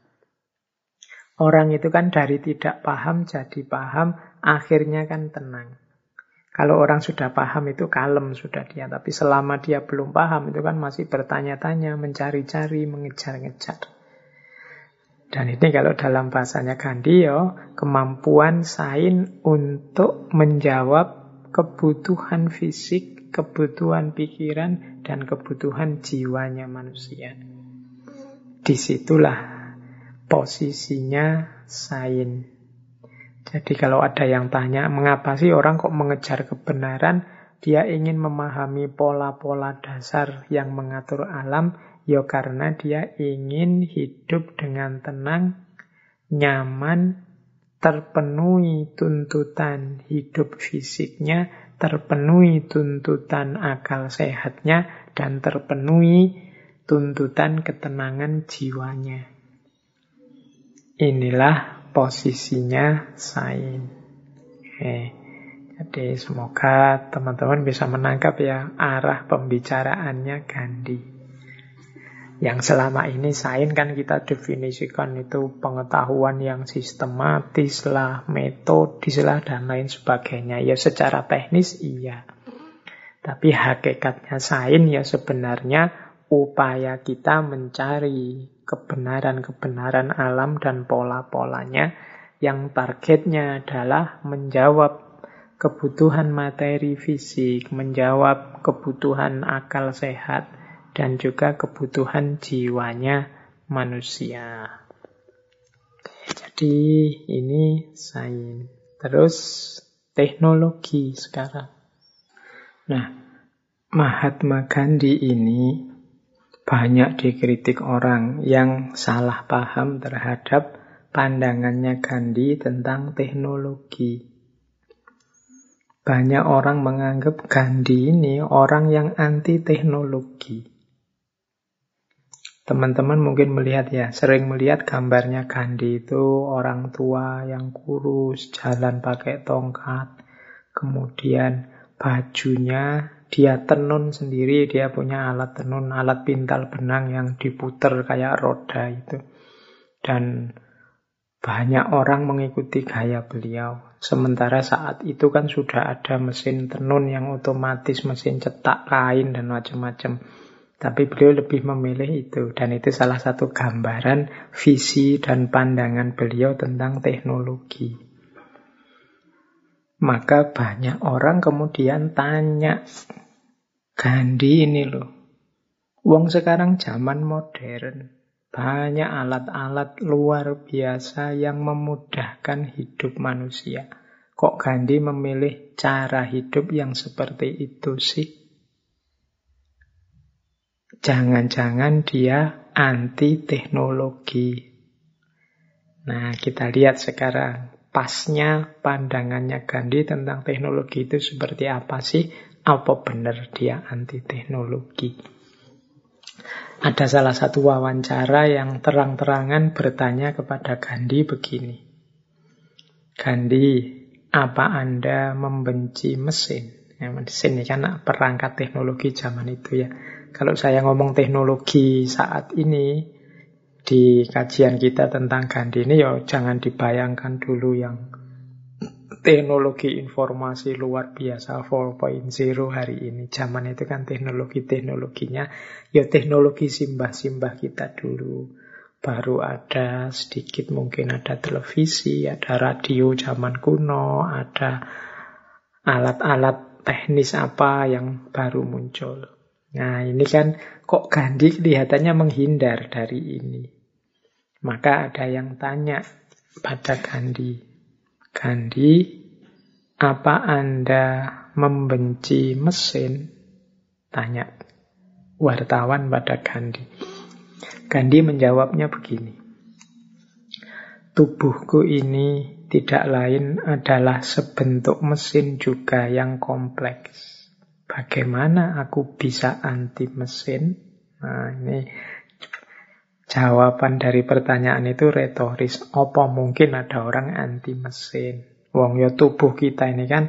Orang itu kan dari tidak paham jadi paham, akhirnya kan tenang. Kalau orang sudah paham itu kalem sudah dia, tapi selama dia belum paham itu kan masih bertanya-tanya, mencari-cari, mengejar-ngejar. Dan ini kalau dalam bahasanya Gandhi ya, kemampuan sain untuk menjawab kebutuhan fisik, kebutuhan pikiran, dan kebutuhan jiwanya manusia. Di situlah posisinya sain. Jadi kalau ada yang tanya, mengapa sih orang kok mengejar kebenaran? Dia ingin memahami pola-pola dasar yang mengatur alam, ya karena dia ingin hidup dengan tenang, nyaman, terpenuhi tuntutan hidup fisiknya, terpenuhi tuntutan akal sehatnya, dan terpenuhi tuntutan ketenangan jiwanya. Inilah posisinya sain. Oke. Jadi semoga teman-teman bisa menangkap ya arah pembicaraannya Gandhi. Yang selama ini sain kan kita definisikan itu pengetahuan yang sistematis lah, metodis lah, dan lain sebagainya. Ya secara teknis iya. Tapi hakikatnya sain ya sebenarnya upaya kita mencari kebenaran-kebenaran alam dan pola-polanya yang targetnya adalah menjawab kebutuhan materi fisik, menjawab kebutuhan akal sehat, dan juga kebutuhan jiwanya manusia. Jadi ini sains. Terus teknologi sekarang. Nah, Mahatma Gandhi ini banyak dikritik orang yang salah paham terhadap pandangannya Gandhi tentang teknologi. Banyak orang menganggap Gandhi ini orang yang anti teknologi. Teman-teman mungkin melihat ya, sering melihat gambarnya Gandhi itu orang tua yang kurus, jalan pakai tongkat, kemudian bajunya dia tenun sendiri, dia punya alat tenun, alat pintal benang yang diputer kayak roda itu. Dan banyak orang mengikuti gaya beliau. Sementara saat itu kan sudah ada mesin tenun yang otomatis, mesin cetak kain dan macam-macam. Tapi beliau lebih memilih itu. Dan itu salah satu gambaran visi dan pandangan beliau tentang teknologi. Maka banyak orang kemudian tanya, Gandhi ini loh, Wong sekarang zaman modern, banyak alat-alat luar biasa yang memudahkan hidup manusia. Kok Gandhi memilih cara hidup yang seperti itu sih? Jangan-jangan dia anti teknologi. Nah, kita lihat sekarang pasnya pandangannya Gandhi tentang teknologi itu seperti apa sih? Apa benar dia anti teknologi? Ada salah satu wawancara yang terang-terangan bertanya kepada Gandhi begini. Gandhi, apa Anda membenci mesin? Ya, mesin ini kan perangkat teknologi zaman itu ya. Kalau saya ngomong teknologi saat ini, di kajian kita tentang Gandhi ini ya jangan dibayangkan dulu yang teknologi informasi luar biasa 4.0 hari ini. Zaman itu kan teknologi-teknologinya ya teknologi simbah-simbah kita dulu. Baru ada sedikit mungkin ada televisi, ada radio zaman kuno, ada alat-alat teknis apa yang baru muncul. Nah ini kan kok Gandhi kelihatannya menghindar dari ini. Maka ada yang tanya pada Gandhi. Gandhi, apa Anda membenci mesin? Tanya wartawan pada Gandhi. Gandhi menjawabnya begini. Tubuhku ini tidak lain adalah sebentuk mesin juga yang kompleks. Bagaimana aku bisa anti mesin? Nah, ini jawaban dari pertanyaan itu retoris. Apa mungkin ada orang anti mesin? Wong ya tubuh kita ini kan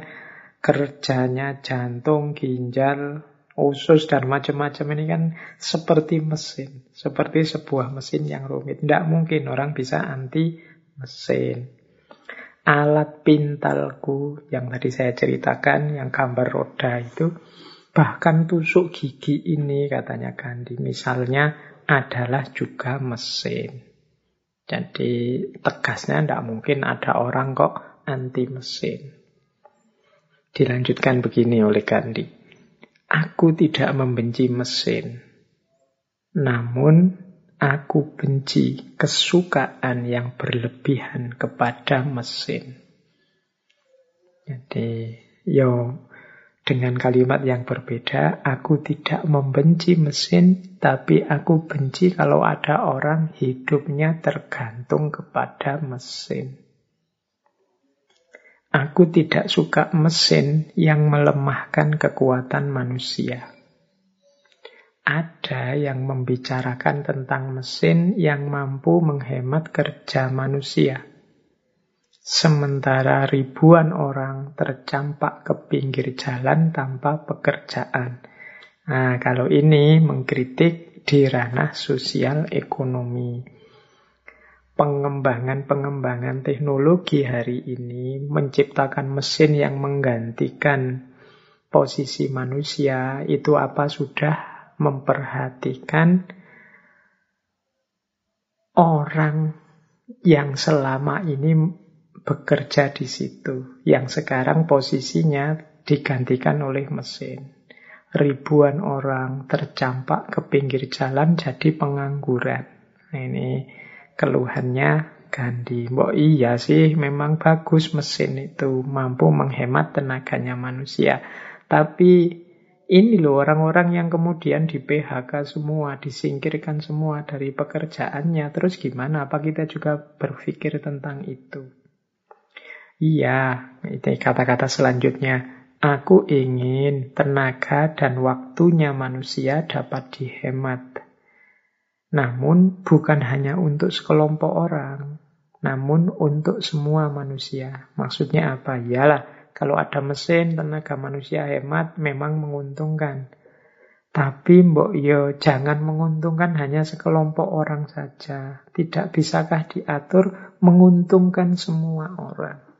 kerjanya jantung, ginjal, usus dan macam-macam ini kan seperti mesin, seperti sebuah mesin yang rumit. Tidak mungkin orang bisa anti mesin. Alat pintalku yang tadi saya ceritakan, yang gambar roda itu, Bahkan tusuk gigi ini katanya Gandhi misalnya adalah juga mesin. Jadi tegasnya tidak mungkin ada orang kok anti mesin. Dilanjutkan begini oleh Gandhi. Aku tidak membenci mesin. Namun aku benci kesukaan yang berlebihan kepada mesin. Jadi, yo dengan kalimat yang berbeda, aku tidak membenci mesin, tapi aku benci kalau ada orang hidupnya tergantung kepada mesin. Aku tidak suka mesin yang melemahkan kekuatan manusia. Ada yang membicarakan tentang mesin yang mampu menghemat kerja manusia. Sementara ribuan orang tercampak ke pinggir jalan tanpa pekerjaan. Nah, kalau ini mengkritik di ranah sosial ekonomi. Pengembangan-pengembangan teknologi hari ini menciptakan mesin yang menggantikan posisi manusia itu apa sudah memperhatikan orang yang selama ini bekerja di situ. Yang sekarang posisinya digantikan oleh mesin. Ribuan orang tercampak ke pinggir jalan jadi pengangguran. Ini keluhannya Gandhi. Mbok iya sih memang bagus mesin itu mampu menghemat tenaganya manusia. Tapi ini loh orang-orang yang kemudian di PHK semua, disingkirkan semua dari pekerjaannya. Terus gimana? Apa kita juga berpikir tentang itu? Iya, itu kata-kata selanjutnya. Aku ingin tenaga dan waktunya manusia dapat dihemat. Namun bukan hanya untuk sekelompok orang, namun untuk semua manusia. Maksudnya apa? Yalah, kalau ada mesin, tenaga manusia hemat memang menguntungkan. Tapi mbok yo jangan menguntungkan hanya sekelompok orang saja. Tidak bisakah diatur menguntungkan semua orang?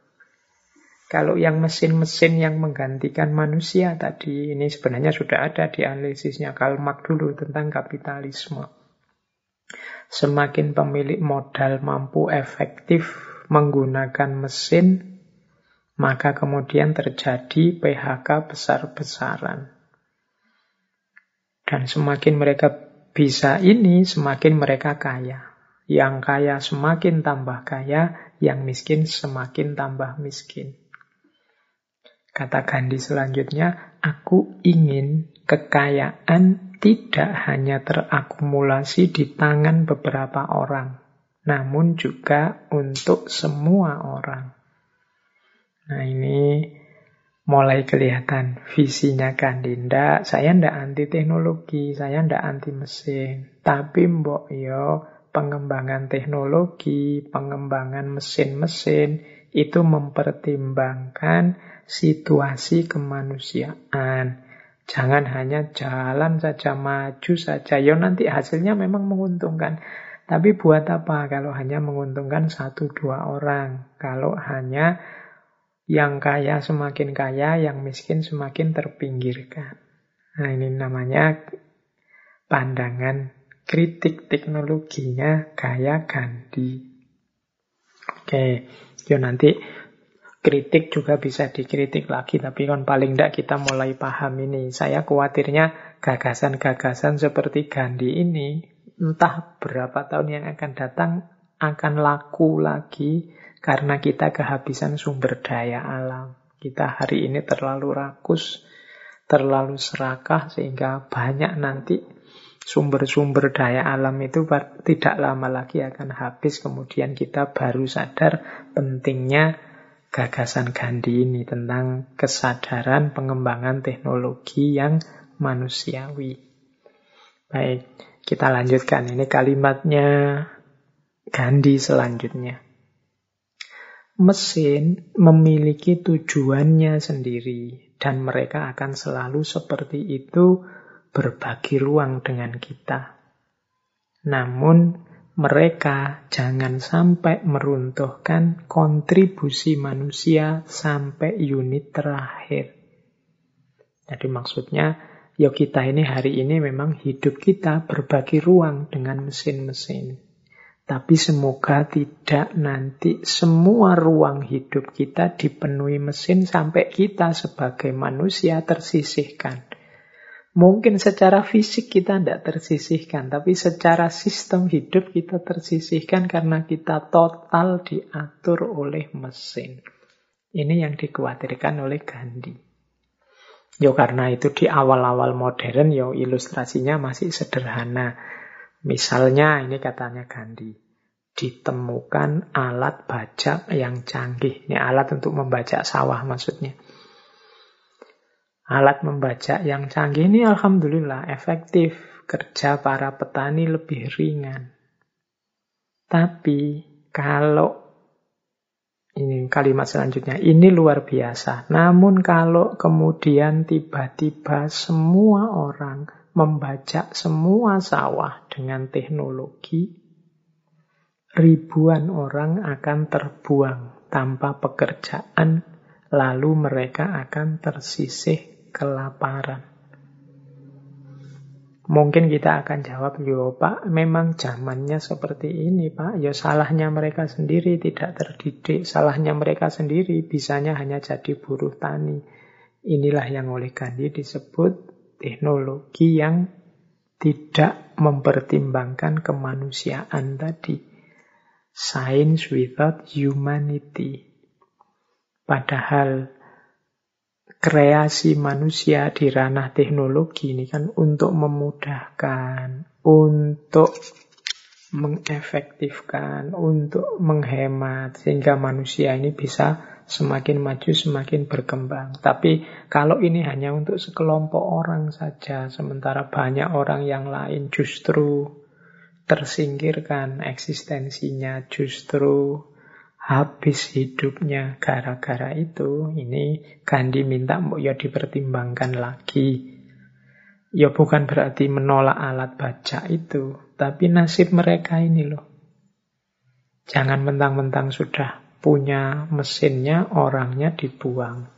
Kalau yang mesin-mesin yang menggantikan manusia tadi, ini sebenarnya sudah ada di analisisnya Karl Marx dulu tentang kapitalisme. Semakin pemilik modal mampu efektif menggunakan mesin, maka kemudian terjadi PHK besar-besaran. Dan semakin mereka bisa ini, semakin mereka kaya. Yang kaya semakin tambah kaya, yang miskin semakin tambah miskin. Kata Gandhi selanjutnya, aku ingin kekayaan tidak hanya terakumulasi di tangan beberapa orang, namun juga untuk semua orang. Nah ini mulai kelihatan visinya Kandinda. Saya ndak anti teknologi, saya ndak anti mesin. Tapi mbok yo pengembangan teknologi, pengembangan mesin-mesin itu mempertimbangkan situasi kemanusiaan. Jangan hanya jalan saja, maju saja. Yo nanti hasilnya memang menguntungkan. Tapi buat apa kalau hanya menguntungkan satu dua orang? Kalau hanya yang kaya semakin kaya, yang miskin semakin terpinggirkan. Nah ini namanya pandangan kritik teknologinya gaya Gandhi. Oke, yo nanti kritik juga bisa dikritik lagi, tapi kan paling tidak kita mulai paham ini. Saya khawatirnya gagasan-gagasan seperti Gandhi ini, entah berapa tahun yang akan datang, akan laku lagi karena kita kehabisan sumber daya alam. Kita hari ini terlalu rakus, terlalu serakah sehingga banyak nanti sumber-sumber daya alam itu tidak lama lagi akan habis. Kemudian kita baru sadar pentingnya gagasan Gandhi ini tentang kesadaran pengembangan teknologi yang manusiawi. Baik, kita lanjutkan. Ini kalimatnya Gandhi selanjutnya mesin memiliki tujuannya sendiri dan mereka akan selalu seperti itu berbagi ruang dengan kita. Namun mereka jangan sampai meruntuhkan kontribusi manusia sampai unit terakhir. Jadi maksudnya, ya kita ini hari ini memang hidup kita berbagi ruang dengan mesin-mesin. Tapi semoga tidak nanti semua ruang hidup kita dipenuhi mesin sampai kita sebagai manusia tersisihkan. Mungkin secara fisik kita tidak tersisihkan, tapi secara sistem hidup kita tersisihkan karena kita total diatur oleh mesin. Ini yang dikhawatirkan oleh Gandhi. Yo karena itu di awal-awal modern yo ilustrasinya masih sederhana. Misalnya ini katanya Gandhi, ditemukan alat bajak yang canggih. Ini alat untuk membajak sawah maksudnya. Alat membajak yang canggih ini alhamdulillah efektif. Kerja para petani lebih ringan. Tapi kalau ini kalimat selanjutnya, ini luar biasa. Namun kalau kemudian tiba-tiba semua orang membajak semua sawah dengan teknologi, ribuan orang akan terbuang tanpa pekerjaan, lalu mereka akan tersisih kelaparan. Mungkin kita akan jawab, yo Pak, memang zamannya seperti ini Pak. Ya salahnya mereka sendiri tidak terdidik, salahnya mereka sendiri bisanya hanya jadi buruh tani. Inilah yang oleh Gandhi disebut teknologi yang tidak mempertimbangkan kemanusiaan tadi. Science without humanity. Padahal kreasi manusia di ranah teknologi ini kan untuk memudahkan, untuk mengefektifkan, untuk menghemat, sehingga manusia ini bisa semakin maju, semakin berkembang. Tapi kalau ini hanya untuk sekelompok orang saja, sementara banyak orang yang lain justru tersingkirkan eksistensinya, justru habis hidupnya gara-gara itu, ini Gandhi minta mbok ya dipertimbangkan lagi. Ya bukan berarti menolak alat baca itu, tapi nasib mereka ini loh. Jangan mentang-mentang sudah punya mesinnya, orangnya dibuang.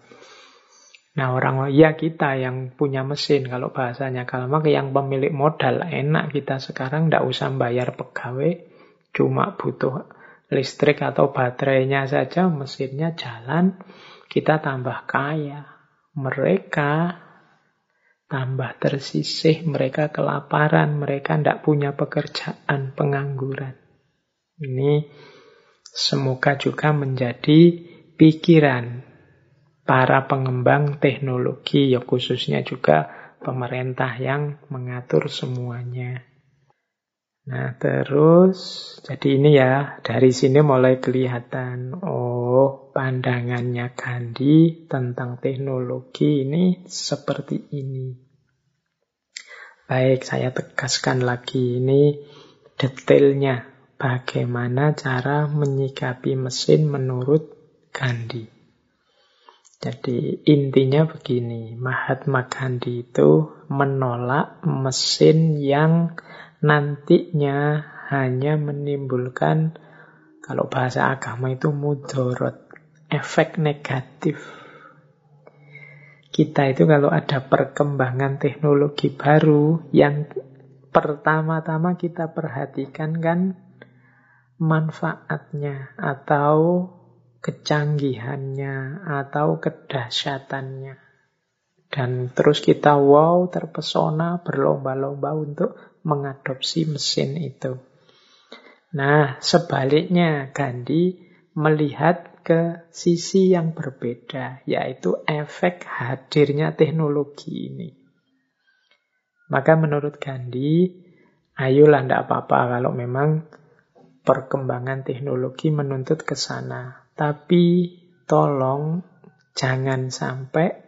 Nah orang ya kita yang punya mesin kalau bahasanya kalau yang pemilik modal enak kita sekarang ndak usah bayar pegawai cuma butuh listrik atau baterainya saja, mesinnya jalan, kita tambah kaya. Mereka tambah tersisih, mereka kelaparan, mereka tidak punya pekerjaan, pengangguran. Ini semoga juga menjadi pikiran para pengembang teknologi, ya khususnya juga pemerintah yang mengatur semuanya. Nah, terus jadi ini ya, dari sini mulai kelihatan oh, pandangannya Gandhi tentang teknologi ini seperti ini. Baik, saya tegaskan lagi ini detailnya bagaimana cara menyikapi mesin menurut Gandhi. Jadi intinya begini, Mahatma Gandhi itu menolak mesin yang nantinya hanya menimbulkan kalau bahasa agama itu mudorot, efek negatif. Kita itu kalau ada perkembangan teknologi baru yang pertama-tama kita perhatikan kan manfaatnya atau kecanggihannya atau kedahsyatannya. Dan terus kita wow, terpesona, berlomba-lomba untuk mengadopsi mesin itu. Nah, sebaliknya Gandhi melihat ke sisi yang berbeda, yaitu efek hadirnya teknologi ini. Maka menurut Gandhi, ayolah tidak apa-apa kalau memang perkembangan teknologi menuntut ke sana. Tapi tolong jangan sampai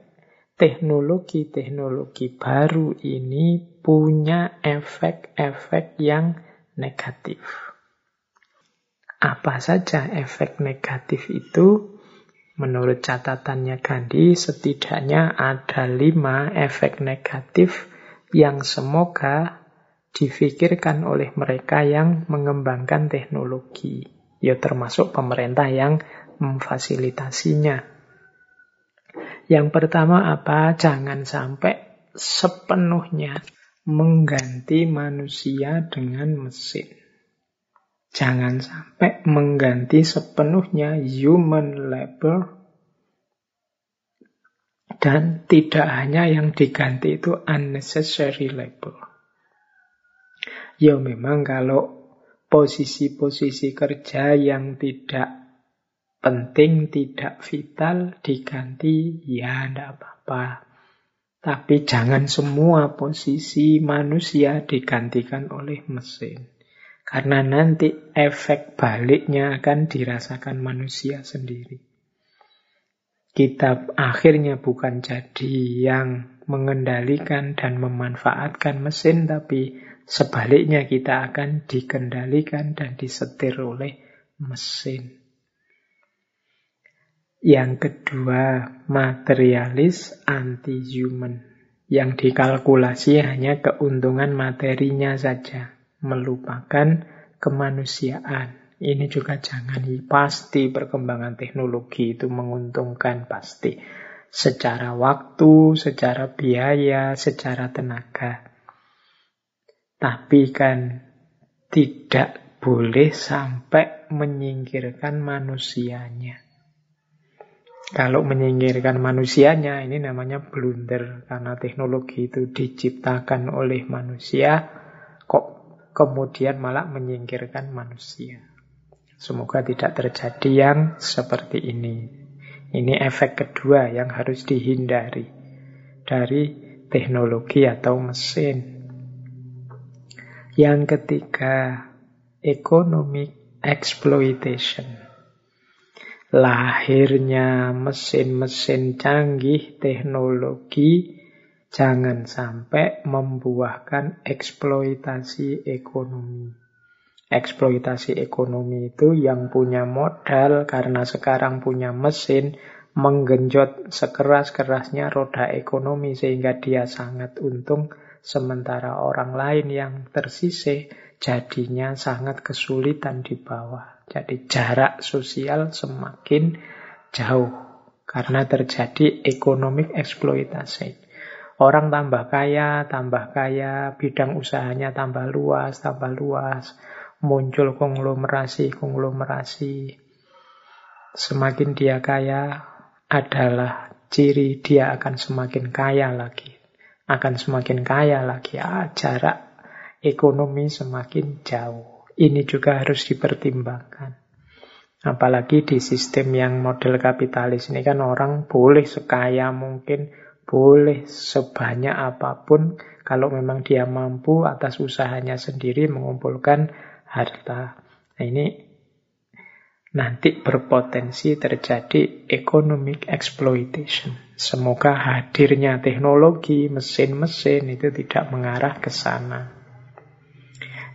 teknologi-teknologi baru ini punya efek-efek yang negatif. Apa saja efek negatif itu? Menurut catatannya Gandhi, setidaknya ada lima efek negatif yang semoga difikirkan oleh mereka yang mengembangkan teknologi. Ya termasuk pemerintah yang memfasilitasinya. Yang pertama apa? Jangan sampai sepenuhnya mengganti manusia dengan mesin. Jangan sampai mengganti sepenuhnya human labor dan tidak hanya yang diganti itu unnecessary labor. Ya memang kalau posisi-posisi kerja yang tidak penting, tidak vital, diganti, ya tidak apa-apa. Tapi jangan semua posisi manusia digantikan oleh mesin. Karena nanti efek baliknya akan dirasakan manusia sendiri. Kita akhirnya bukan jadi yang mengendalikan dan memanfaatkan mesin, tapi sebaliknya kita akan dikendalikan dan disetir oleh mesin. Yang kedua, materialis anti-human. Yang dikalkulasi hanya keuntungan materinya saja. Melupakan kemanusiaan. Ini juga jangan pasti perkembangan teknologi itu menguntungkan pasti. Secara waktu, secara biaya, secara tenaga. Tapi kan tidak boleh sampai menyingkirkan manusianya. Kalau menyingkirkan manusianya, ini namanya blunder. Karena teknologi itu diciptakan oleh manusia, kok kemudian malah menyingkirkan manusia. Semoga tidak terjadi yang seperti ini. Ini efek kedua yang harus dihindari dari teknologi atau mesin. Yang ketiga, economic exploitation lahirnya mesin-mesin canggih teknologi jangan sampai membuahkan eksploitasi ekonomi. Eksploitasi ekonomi itu yang punya modal karena sekarang punya mesin menggenjot sekeras-kerasnya roda ekonomi sehingga dia sangat untung sementara orang lain yang tersisih jadinya sangat kesulitan di bawah. Jadi jarak sosial semakin jauh karena terjadi ekonomik eksploitasi. Orang tambah kaya, tambah kaya, bidang usahanya tambah luas, tambah luas, muncul konglomerasi, konglomerasi. Semakin dia kaya adalah ciri dia akan semakin kaya lagi. Akan semakin kaya lagi. Ah, jarak ekonomi semakin jauh. Ini juga harus dipertimbangkan. Apalagi di sistem yang model kapitalis ini kan orang boleh sekaya mungkin, boleh sebanyak apa pun kalau memang dia mampu atas usahanya sendiri mengumpulkan harta. Nah ini nanti berpotensi terjadi economic exploitation. Semoga hadirnya teknologi, mesin-mesin itu tidak mengarah ke sana.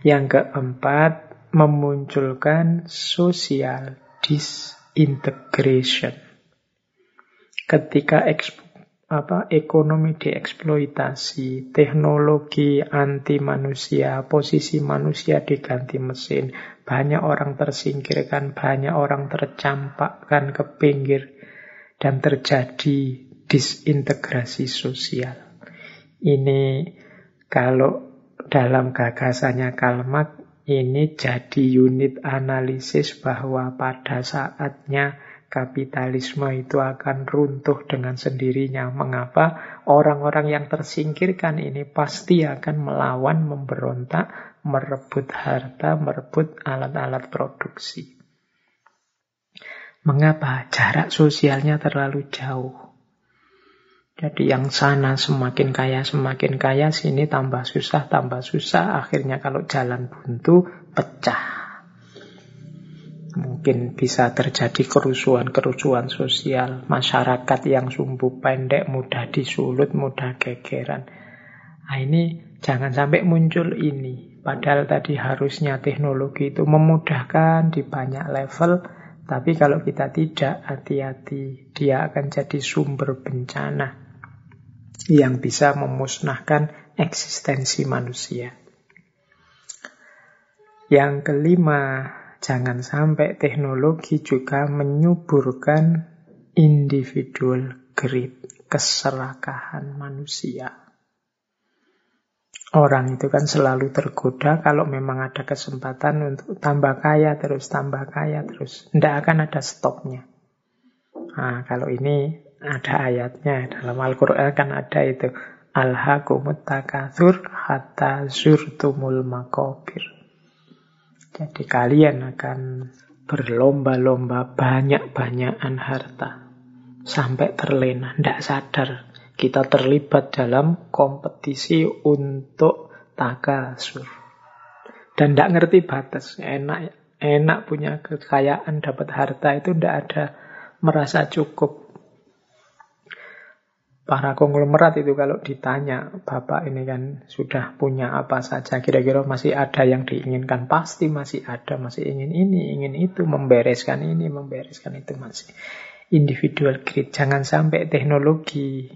Yang keempat, memunculkan social disintegration. Ketika eksp, apa, ekonomi dieksploitasi, teknologi anti manusia, posisi manusia diganti mesin, banyak orang tersingkirkan, banyak orang tercampakkan ke pinggir, dan terjadi disintegrasi sosial. Ini kalau dalam gagasannya Karl Marx ini jadi unit analisis bahwa pada saatnya kapitalisme itu akan runtuh dengan sendirinya. Mengapa? Orang-orang yang tersingkirkan ini pasti akan melawan, memberontak, merebut harta, merebut alat-alat produksi. Mengapa? Jarak sosialnya terlalu jauh. Jadi yang sana semakin kaya, semakin kaya, sini tambah susah, tambah susah. Akhirnya kalau jalan buntu, pecah. Mungkin bisa terjadi kerusuhan-kerusuhan sosial. Masyarakat yang sumbu pendek, mudah disulut, mudah gegeran. Nah ini jangan sampai muncul ini. Padahal tadi harusnya teknologi itu memudahkan di banyak level. Tapi kalau kita tidak hati-hati, dia akan jadi sumber bencana yang bisa memusnahkan eksistensi manusia. Yang kelima, jangan sampai teknologi juga menyuburkan individual greed, keserakahan manusia. Orang itu kan selalu tergoda kalau memang ada kesempatan untuk tambah kaya terus, tambah kaya terus. Tidak akan ada stopnya. Nah, kalau ini ada ayatnya dalam Al-Quran kan ada itu Alhaqumut takathur hatta zurtumul makobir. Jadi kalian akan berlomba-lomba banyak-banyakan harta. Sampai terlena, tidak sadar. Kita terlibat dalam kompetisi untuk takasur. Dan tidak ngerti batas. Enak enak punya kekayaan, dapat harta itu tidak ada merasa cukup. Para konglomerat itu kalau ditanya, Bapak ini kan sudah punya apa saja, kira-kira masih ada yang diinginkan. Pasti masih ada, masih ingin ini, ingin itu, membereskan ini, membereskan itu masih. Individual greed, jangan sampai teknologi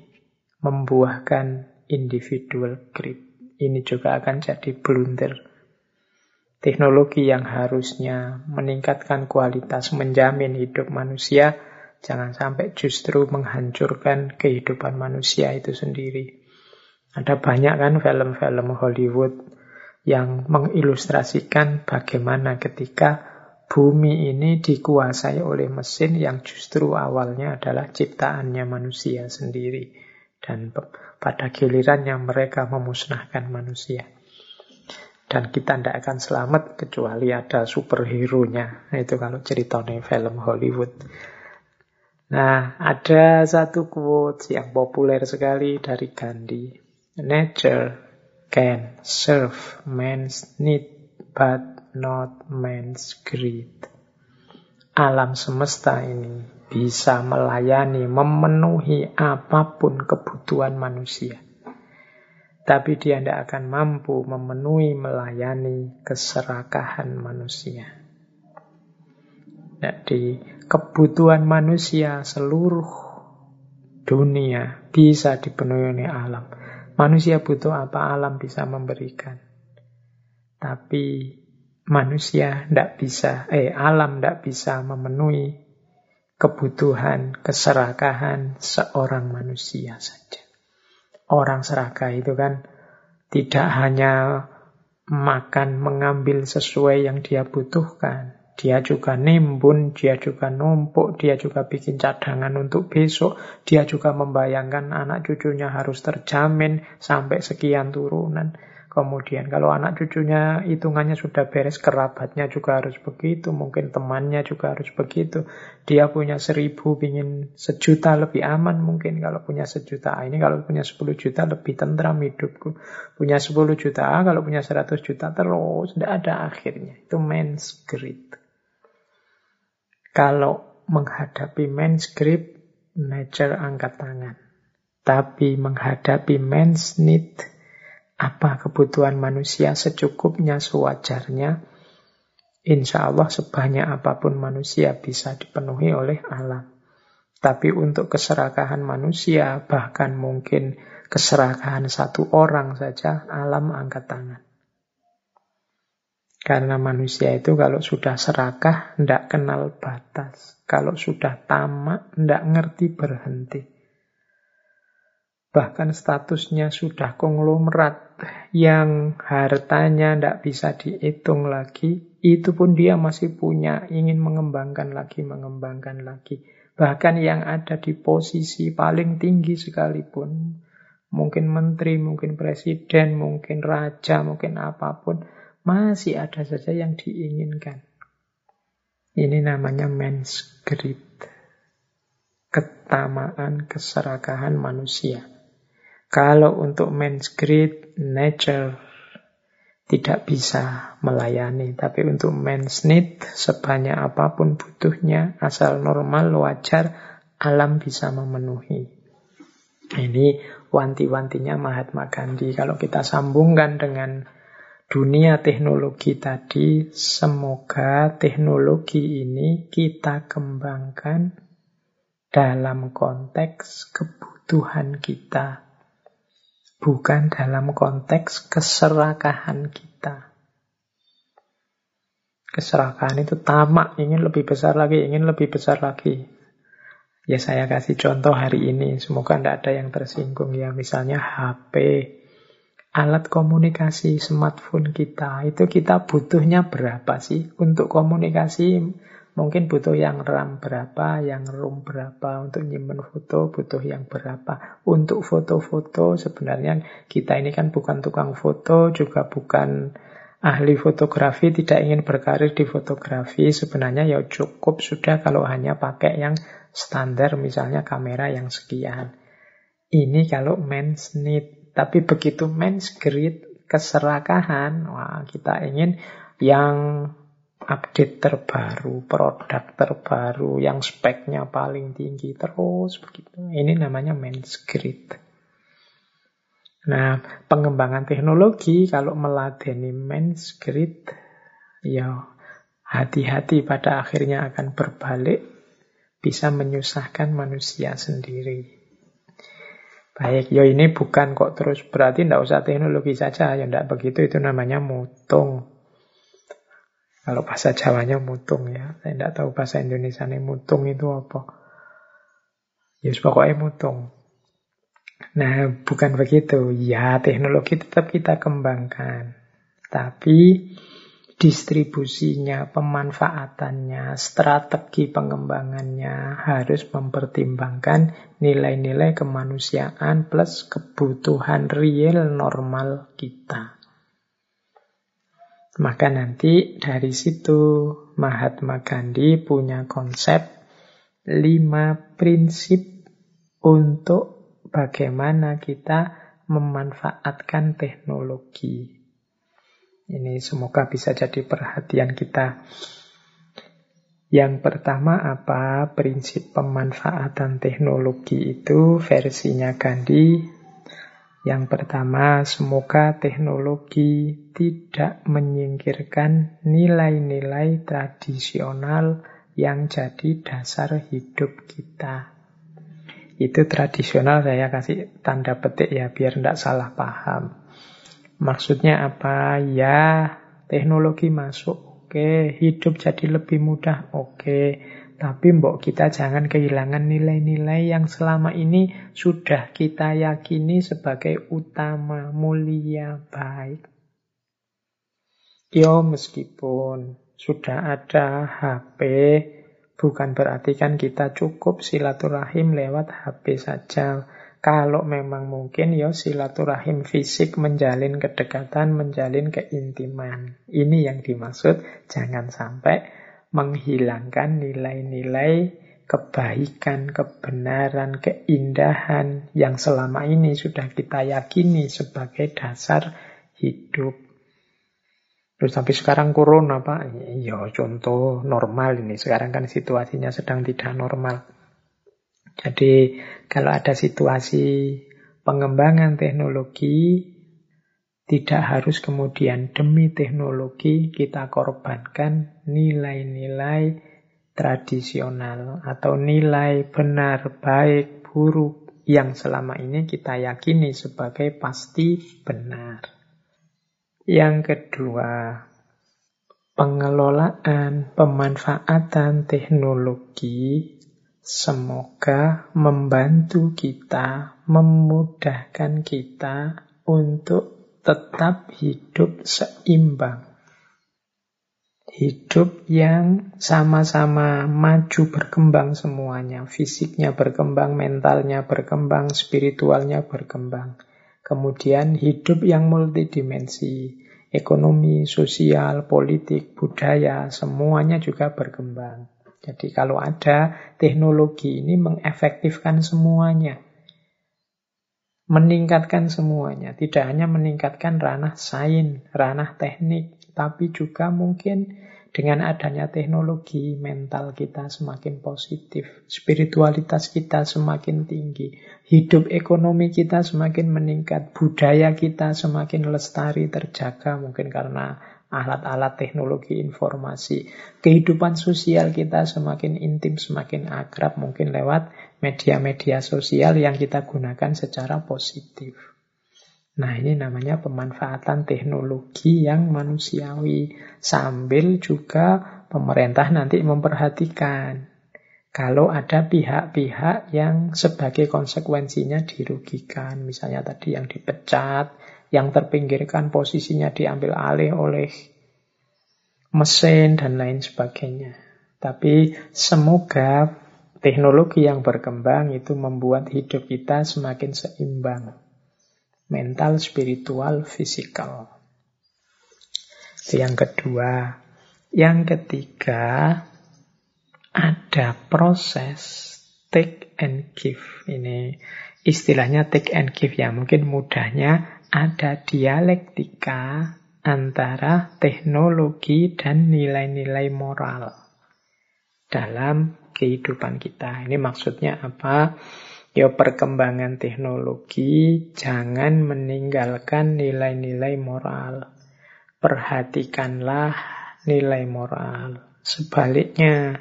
membuahkan individual greed. Ini juga akan jadi blunder. Teknologi yang harusnya meningkatkan kualitas, menjamin hidup manusia, Jangan sampai justru menghancurkan kehidupan manusia itu sendiri. Ada banyak kan film-film Hollywood yang mengilustrasikan bagaimana ketika bumi ini dikuasai oleh mesin yang justru awalnya adalah ciptaannya manusia sendiri. Dan pada gilirannya mereka memusnahkan manusia. Dan kita tidak akan selamat kecuali ada superhero-nya. Nah, itu kalau ceritanya film Hollywood. Nah, ada satu quote yang populer sekali dari Gandhi. Nature can serve man's need, but not man's greed. Alam semesta ini bisa melayani, memenuhi apa pun kebutuhan manusia. Tapi dia tidak akan mampu memenuhi, melayani keserakahan manusia. Jadi kebutuhan manusia seluruh dunia bisa dipenuhi oleh alam. Manusia butuh apa alam bisa memberikan. Tapi manusia tidak bisa, eh alam tidak bisa memenuhi kebutuhan, keserakahan seorang manusia saja. Orang serakah itu kan tidak hanya makan mengambil sesuai yang dia butuhkan, dia juga nimbun, dia juga numpuk, dia juga bikin cadangan untuk besok. Dia juga membayangkan anak cucunya harus terjamin sampai sekian turunan. Kemudian kalau anak cucunya hitungannya sudah beres, kerabatnya juga harus begitu, mungkin temannya juga harus begitu. Dia punya seribu, ingin sejuta lebih aman mungkin kalau punya sejuta. Ini kalau punya sepuluh juta lebih tentram hidupku. Punya sepuluh juta, kalau punya seratus juta terus, tidak ada akhirnya. Itu men's greed. Kalau menghadapi men's grip, nature angkat tangan. Tapi menghadapi men's need, apa kebutuhan manusia secukupnya, sewajarnya, insya Allah sebanyak apa pun manusia bisa dipenuhi oleh alam. Tapi untuk keserakahan manusia, bahkan mungkin keserakahan satu orang saja, alam angkat tangan. Karena manusia itu kalau sudah serakah, tidak kenal batas. Kalau sudah tamak, tidak ngerti berhenti. Bahkan statusnya sudah konglomerat yang hartanya tidak bisa dihitung lagi, itu pun dia masih punya, ingin mengembangkan lagi, mengembangkan lagi. Bahkan yang ada di posisi paling tinggi sekalipun, mungkin menteri, mungkin presiden, mungkin raja, mungkin apa pun, masih ada saja yang diinginkan. Ini namanya men's greed. Ketamaan, keserakahan manusia. Kalau untuk men's greed, nature tidak bisa melayani. Tapi untuk men's need, sebanyak apa pun butuhnya, asal normal, wajar, alam bisa memenuhi. Ini wanti-wantinya Mahatma Gandhi. Kalau kita sambungkan dengan dunia teknologi tadi, semoga teknologi ini kita kembangkan dalam konteks kebutuhan kita, bukan dalam konteks keserakahan kita. Keserakahan itu tamak, ingin lebih besar lagi, ingin lebih besar lagi. Ya saya kasih contoh hari ini, semoga tidak ada yang tersinggung ya. Misalnya HP, alat komunikasi smartphone kita itu kita butuhnya berapa sih untuk komunikasi mungkin butuh yang RAM berapa, yang ROM berapa, untuk nyimpen foto butuh yang berapa. Untuk foto-foto sebenarnya kita ini kan bukan tukang foto, juga bukan ahli fotografi, tidak ingin berkarir di fotografi. Sebenarnya ya cukup sudah kalau hanya pakai yang standar, misalnya kamera yang sekian. Ini kalau men's need tapi begitu men's greed, keserakahan, wah kita ingin yang update terbaru, produk terbaru, yang speknya paling tinggi, terus begitu. Ini namanya men's greed. Nah, pengembangan teknologi kalau meladeni men's greed, ya hati-hati pada akhirnya akan berbalik, bisa menyusahkan manusia sendiri. Baik, ya ini bukan kok terus berarti tidak usah teknologi saja, ya tidak begitu itu namanya mutung. Kalau bahasa Jawanya mutung ya, saya tidak tahu bahasa Indonesia ini mutung itu apa. Ya pokoknya mutung. Nah, bukan begitu. Ya, teknologi tetap kita kembangkan. Tapi distribusinya, pemanfaatannya, strategi pengembangannya harus mempertimbangkan nilai-nilai kemanusiaan plus kebutuhan real normal kita. Maka nanti dari situ Mahatma Gandhi punya konsep lima prinsip untuk bagaimana kita memanfaatkan teknologi. Ini semoga bisa jadi perhatian kita. Yang pertama apa? Prinsip pemanfaatan teknologi itu versinya Gandhi. Yang pertama, semoga teknologi tidak menyingkirkan nilai-nilai tradisional yang jadi dasar hidup kita. Itu tradisional saya kasih tanda petik ya biar tidak salah paham. Maksudnya apa? Ya, teknologi masuk, oke. Hidup jadi lebih mudah, oke. Tapi mbok kita jangan kehilangan nilai-nilai yang selama ini sudah kita yakini sebagai utama, mulia, baik. Yo, meskipun sudah ada HP, bukan berarti kan kita cukup silaturahim lewat HP saja. Kalau memang mungkin ya silaturahim fisik menjalin kedekatan, menjalin keintiman. Ini yang dimaksud jangan sampai menghilangkan nilai-nilai kebaikan, kebenaran, keindahan yang selama ini sudah kita yakini sebagai dasar hidup. Terus sampai sekarang corona Pak, ya contoh normal ini. Sekarang kan situasinya sedang tidak normal. Jadi kalau ada situasi pengembangan teknologi, tidak harus kemudian demi teknologi kita korbankan nilai-nilai tradisional atau nilai benar, baik, buruk yang selama ini kita yakini sebagai pasti benar. Yang kedua, pengelolaan pemanfaatan teknologi Semoga membantu kita, memudahkan kita untuk tetap hidup seimbang. Hidup yang sama-sama maju berkembang semuanya. Fisiknya berkembang, mentalnya berkembang, spiritualnya berkembang. Kemudian hidup yang multidimensi. Ekonomi, sosial, politik, budaya, semuanya juga berkembang. Jadi kalau ada teknologi ini mengefektifkan semuanya. Meningkatkan semuanya. Tidak hanya meningkatkan ranah sains, ranah teknik, tapi juga mungkin dengan adanya teknologi, mental kita semakin positif, spiritualitas kita semakin tinggi, hidup ekonomi kita semakin meningkat, budaya kita semakin lestari, terjaga, mungkin karena alat-alat teknologi informasi. Kehidupan sosial kita semakin intim, semakin akrab, mungkin lewat media-media sosial yang kita gunakan secara positif. Nah, ini namanya pemanfaatan teknologi yang manusiawi. Sambil juga pemerintah nanti memperhatikan kalau ada pihak-pihak yang sebagai konsekuensinya dirugikan. Misalnya tadi yang dipecat, yang terpinggirkan posisinya diambil alih oleh mesin dan lain sebagainya. Tapi semoga teknologi yang berkembang itu membuat hidup kita semakin seimbang. Mental, spiritual, fisikal. Yang kedua. Yang ketiga, ada proses take and give. Ini istilahnya take and give ya. Mungkin mudahnya ada dialektika antara teknologi dan nilai-nilai moral dalam kehidupan kita. Ini maksudnya apa? Ya perkembangan teknologi jangan meninggalkan nilai-nilai moral. Perhatikanlah nilai moral. Sebaliknya,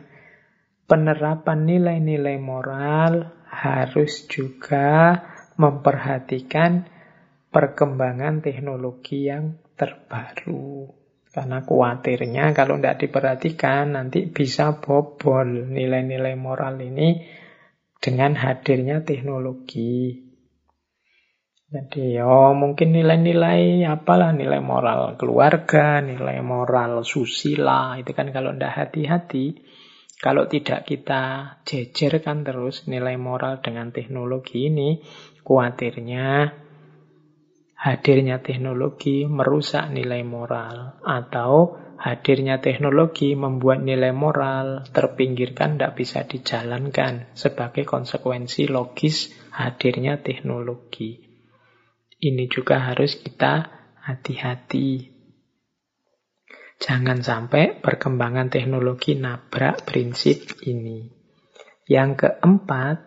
penerapan nilai-nilai moral harus juga memperhatikan perkembangan teknologi yang terbaru. Karena khawatirnya kalau tidak diperhatikan nanti bisa bobol nilai-nilai moral ini dengan hadirnya teknologi. Jadi ya mungkin nilai-nilai apalah nilai moral keluarga, nilai moral susila itu kan kalau tidak hati-hati, kalau tidak kita jejerkan terus nilai moral dengan teknologi ini, khawatirnya hadirnya teknologi merusak nilai moral atau hadirnya teknologi membuat nilai moral terpinggirkan tidak bisa dijalankan sebagai konsekuensi logis hadirnya teknologi. Ini juga harus kita hati-hati. Jangan sampai perkembangan teknologi nabrak prinsip ini. Yang keempat,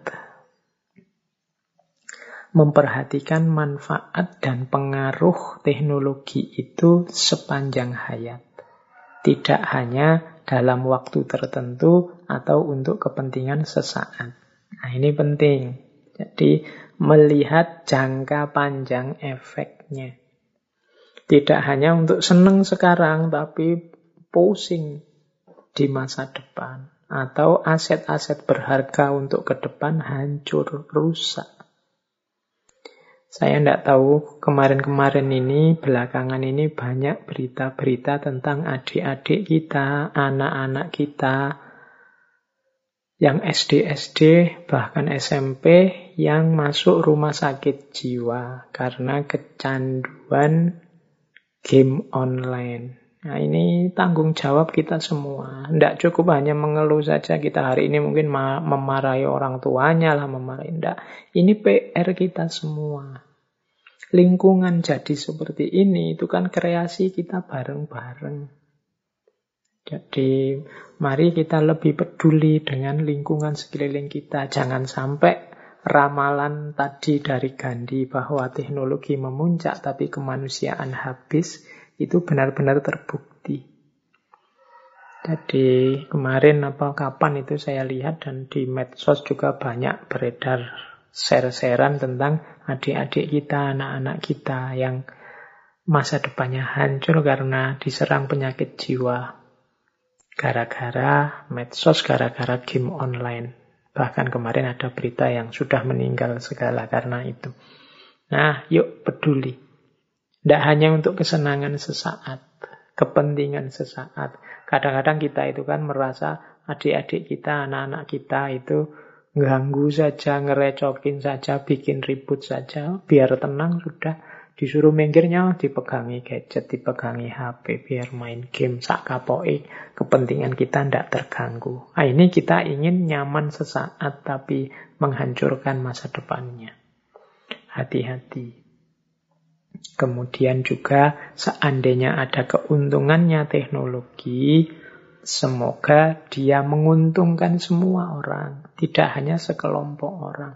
memperhatikan manfaat dan pengaruh teknologi itu sepanjang hayat. Tidak hanya dalam waktu tertentu atau untuk kepentingan sesaat. Nah, ini penting. Jadi melihat jangka panjang efeknya. Tidak hanya untuk senang sekarang, tapi pusing di masa depan. Atau aset-aset berharga untuk ke depan hancur, rusak. Saya tidak tahu kemarin-kemarin ini, belakangan ini banyak berita-berita tentang adik-adik kita, anak-anak kita, yang SD-SD bahkan SMP yang masuk rumah sakit jiwa karena kecanduan game online. Nah ini tanggung jawab kita semua. Tidak cukup hanya mengeluh saja kita hari ini mungkin memarahi orang tuanya lah, memarahi. Tidak. Ini PR kita semua. Lingkungan jadi seperti ini itu kan kreasi kita bareng-bareng. Jadi mari kita lebih peduli dengan lingkungan sekeliling kita. Jangan sampai ramalan tadi dari Gandhi bahwa teknologi memuncak tapi kemanusiaan habis itu benar-benar terbukti. Jadi kemarin apa kapan itu saya lihat dan di medsos juga banyak beredar share-sharean tentang adik-adik kita, anak-anak kita yang masa depannya hancur karena diserang penyakit jiwa gara-gara medsos, gara-gara game online. Bahkan kemarin ada berita yang sudah meninggal segala karena itu. Nah, yuk peduli. Tidak hanya untuk kesenangan sesaat, kepentingan sesaat. Kadang-kadang kita itu kan merasa adik-adik kita, anak-anak kita itu ganggu saja, ngerecokin saja, bikin ribut saja, biar tenang sudah. Disuruh minggirnya dipegangi gadget, dipegangi HP, biar main game sak kapoi. Kepentingan kita tidak terganggu. Nah, ini kita ingin nyaman sesaat tapi menghancurkan masa depannya. Hati-hati. Kemudian juga seandainya ada keuntungannya teknologi, semoga dia menguntungkan semua orang, tidak hanya sekelompok orang.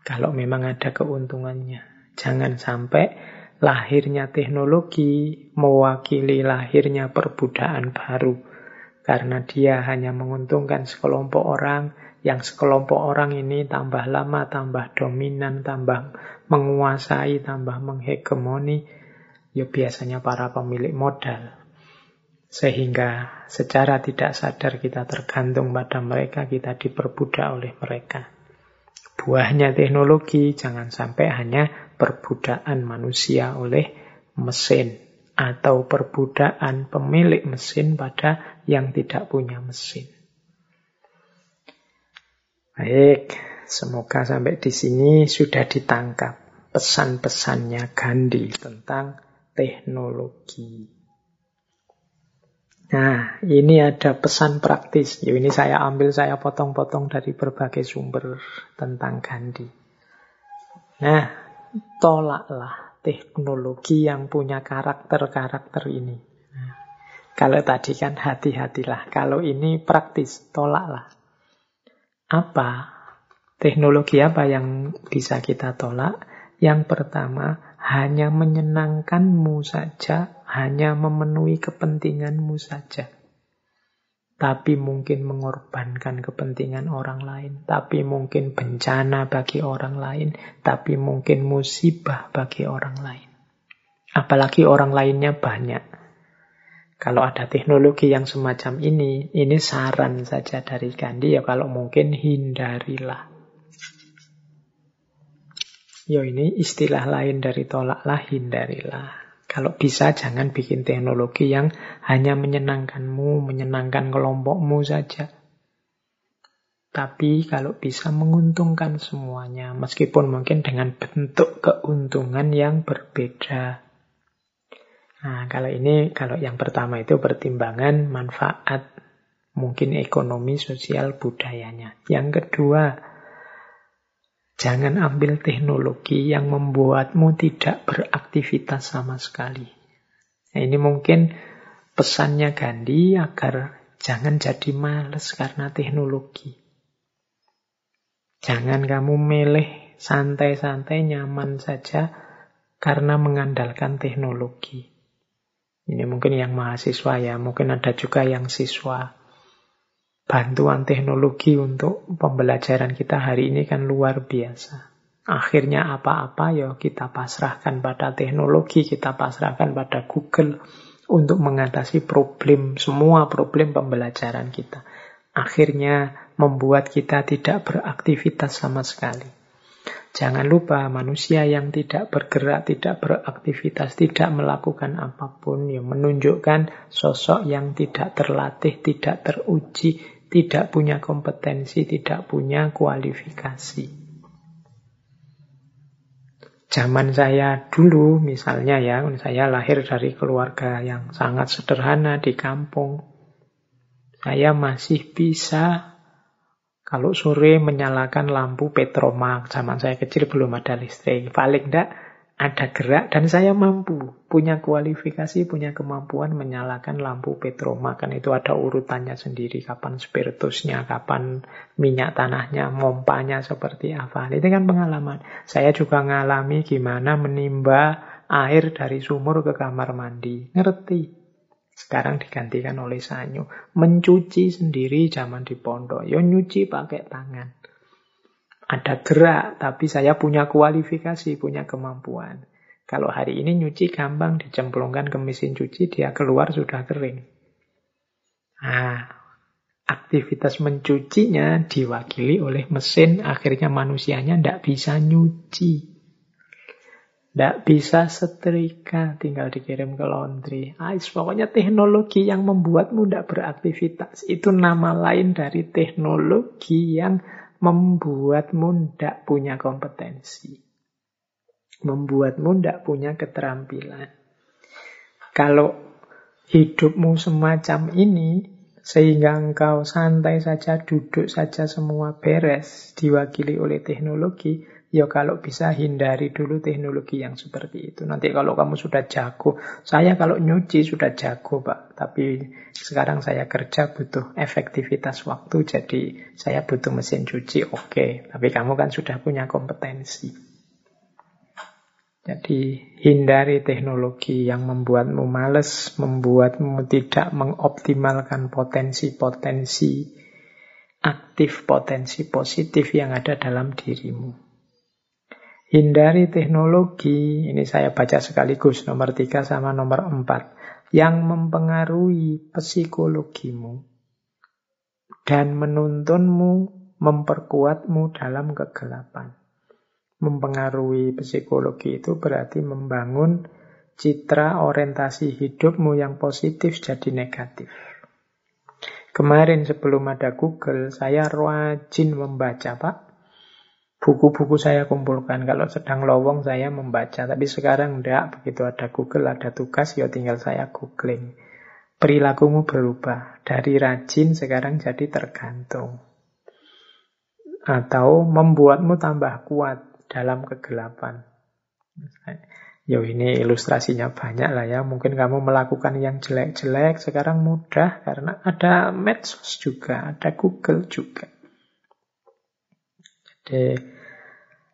Kalau memang ada keuntungannya. Jangan sampai lahirnya teknologi mewakili lahirnya perbudakan baru. Karena dia hanya menguntungkan sekelompok orang, yang sekelompok orang ini tambah lama, tambah dominan, tambah menguasai, tambah menghegemoni, ya biasanya para pemilik modal. Sehingga secara tidak sadar kita tergantung pada mereka, kita diperbudak oleh mereka. Buahnya teknologi jangan sampai hanya perbudakan manusia oleh mesin atau perbudakan pemilik mesin pada yang tidak punya mesin. Baik, semoga sampai di sini sudah ditangkap pesan-pesannya Gandhi tentang teknologi. Nah, ini ada pesan praktis. Ya, ini saya ambil, saya potong-potong dari berbagai sumber tentang Gandhi. Nah, tolaklah teknologi yang punya karakter-karakter ini. Nah, kalau tadi kan hati-hatilah, kalau ini praktis, tolaklah. Apa teknologi apa yang bisa kita tolak? Yang pertama, hanya menyenangkanmu saja, hanya memenuhi kepentinganmu saja tapi mungkin mengorbankan kepentingan orang lain, tapi mungkin bencana bagi orang lain, tapi mungkin musibah bagi orang lain. Apalagi orang lainnya banyak. Kalau ada teknologi yang semacam ini, ini saran saja dari Gandhi ya kalau mungkin hindarilah. Ya ini istilah lain dari tolaklah, hindarilah. Kalau bisa jangan bikin teknologi yang hanya menyenangkanmu, menyenangkan kelompokmu saja. Tapi kalau bisa menguntungkan semuanya, meskipun mungkin dengan bentuk keuntungan yang berbeda. Nah, kalau ini, kalau yang pertama itu pertimbangan manfaat, mungkin ekonomi, sosial, budayanya. Yang kedua, Jangan ambil teknologi yang membuatmu tidak beraktivitas sama sekali. Nah, ini mungkin pesannya Gandhi agar jangan jadi males karena teknologi. Jangan kamu milih santai-santai nyaman saja karena mengandalkan teknologi. Ini mungkin yang mahasiswa ya, mungkin ada juga yang siswa bantuan teknologi untuk pembelajaran kita hari ini kan luar biasa. Akhirnya apa-apa ya kita pasrahkan pada teknologi, kita pasrahkan pada Google untuk mengatasi problem, semua problem pembelajaran kita. Akhirnya membuat kita tidak beraktivitas sama sekali. Jangan lupa manusia yang tidak bergerak, tidak beraktivitas, tidak melakukan apa pun, ya menunjukkan sosok yang tidak terlatih, tidak teruji, tidak punya kompetensi, tidak punya kualifikasi. Zaman saya dulu misalnya ya, saya lahir dari keluarga yang sangat sederhana di kampung. Saya masih bisa kalau sore menyalakan lampu petromak. Zaman saya kecil belum ada listrik. Paling tidak ada gerak dan saya mampu. Punya kualifikasi punya kemampuan menyalakan lampu petroma kan itu ada urutannya sendiri. Kapan spiritusnya kapan minyak tanahnya mompanya seperti apa. Itu kan pengalaman. Saya juga ngalami gimana menimba air dari sumur ke kamar mandi. Ngerti? Sekarang digantikan oleh sanyo mencuci sendiri zaman di pondok. Yo nyuci pakai tangan ada gerak, tapi saya punya kualifikasi, punya kemampuan. Kalau hari ini nyuci gampang, dicemplungkan ke mesin cuci, dia keluar sudah kering. Nah, aktivitas mencucinya diwakili oleh mesin, akhirnya manusianya tidak bisa nyuci. Tidak bisa setrika, tinggal dikirim ke laundry. Ah, pokoknya teknologi yang membuatmu tidak beraktivitas. Itu nama lain dari teknologi yang membuatmu tidak punya kompetensi. Membuatmu tidak punya keterampilan. Kalau hidupmu semacam ini, sehingga engkau santai saja, duduk saja semua beres, diwakili oleh teknologi, Ya kalau bisa hindari dulu teknologi yang seperti itu. Nanti kalau kamu sudah jago, saya kalau nyuci sudah jago Pak. Tapi sekarang saya kerja butuh efektivitas waktu, jadi saya butuh mesin cuci, oke. Okay. Tapi kamu kan sudah punya kompetensi. Jadi hindari teknologi yang membuatmu males, membuatmu tidak mengoptimalkan potensi-potensi aktif, potensi positif yang ada dalam dirimu. Hindari teknologi, ini saya baca sekaligus nomor tiga sama nomor empat, yang mempengaruhi psikologimu dan menuntunmu, memperkuatmu dalam kegelapan. Mempengaruhi psikologi itu berarti membangun citra orientasi hidupmu yang positif jadi negatif. Kemarin sebelum ada Google, saya rajin membaca, Pak. Buku-buku saya kumpulkan. Kalau sedang lowong saya membaca. Tapi sekarang enggak. Begitu ada Google, ada tugas, ya tinggal saya googling. Perilakumu berubah. Dari rajin sekarang jadi tergantung. Atau membuatmu tambah kuat dalam kegelapan. Yo ini ilustrasinya banyak lah ya. Mungkin kamu melakukan yang jelek-jelek sekarang mudah karena ada medsos juga, ada Google juga. Jadi,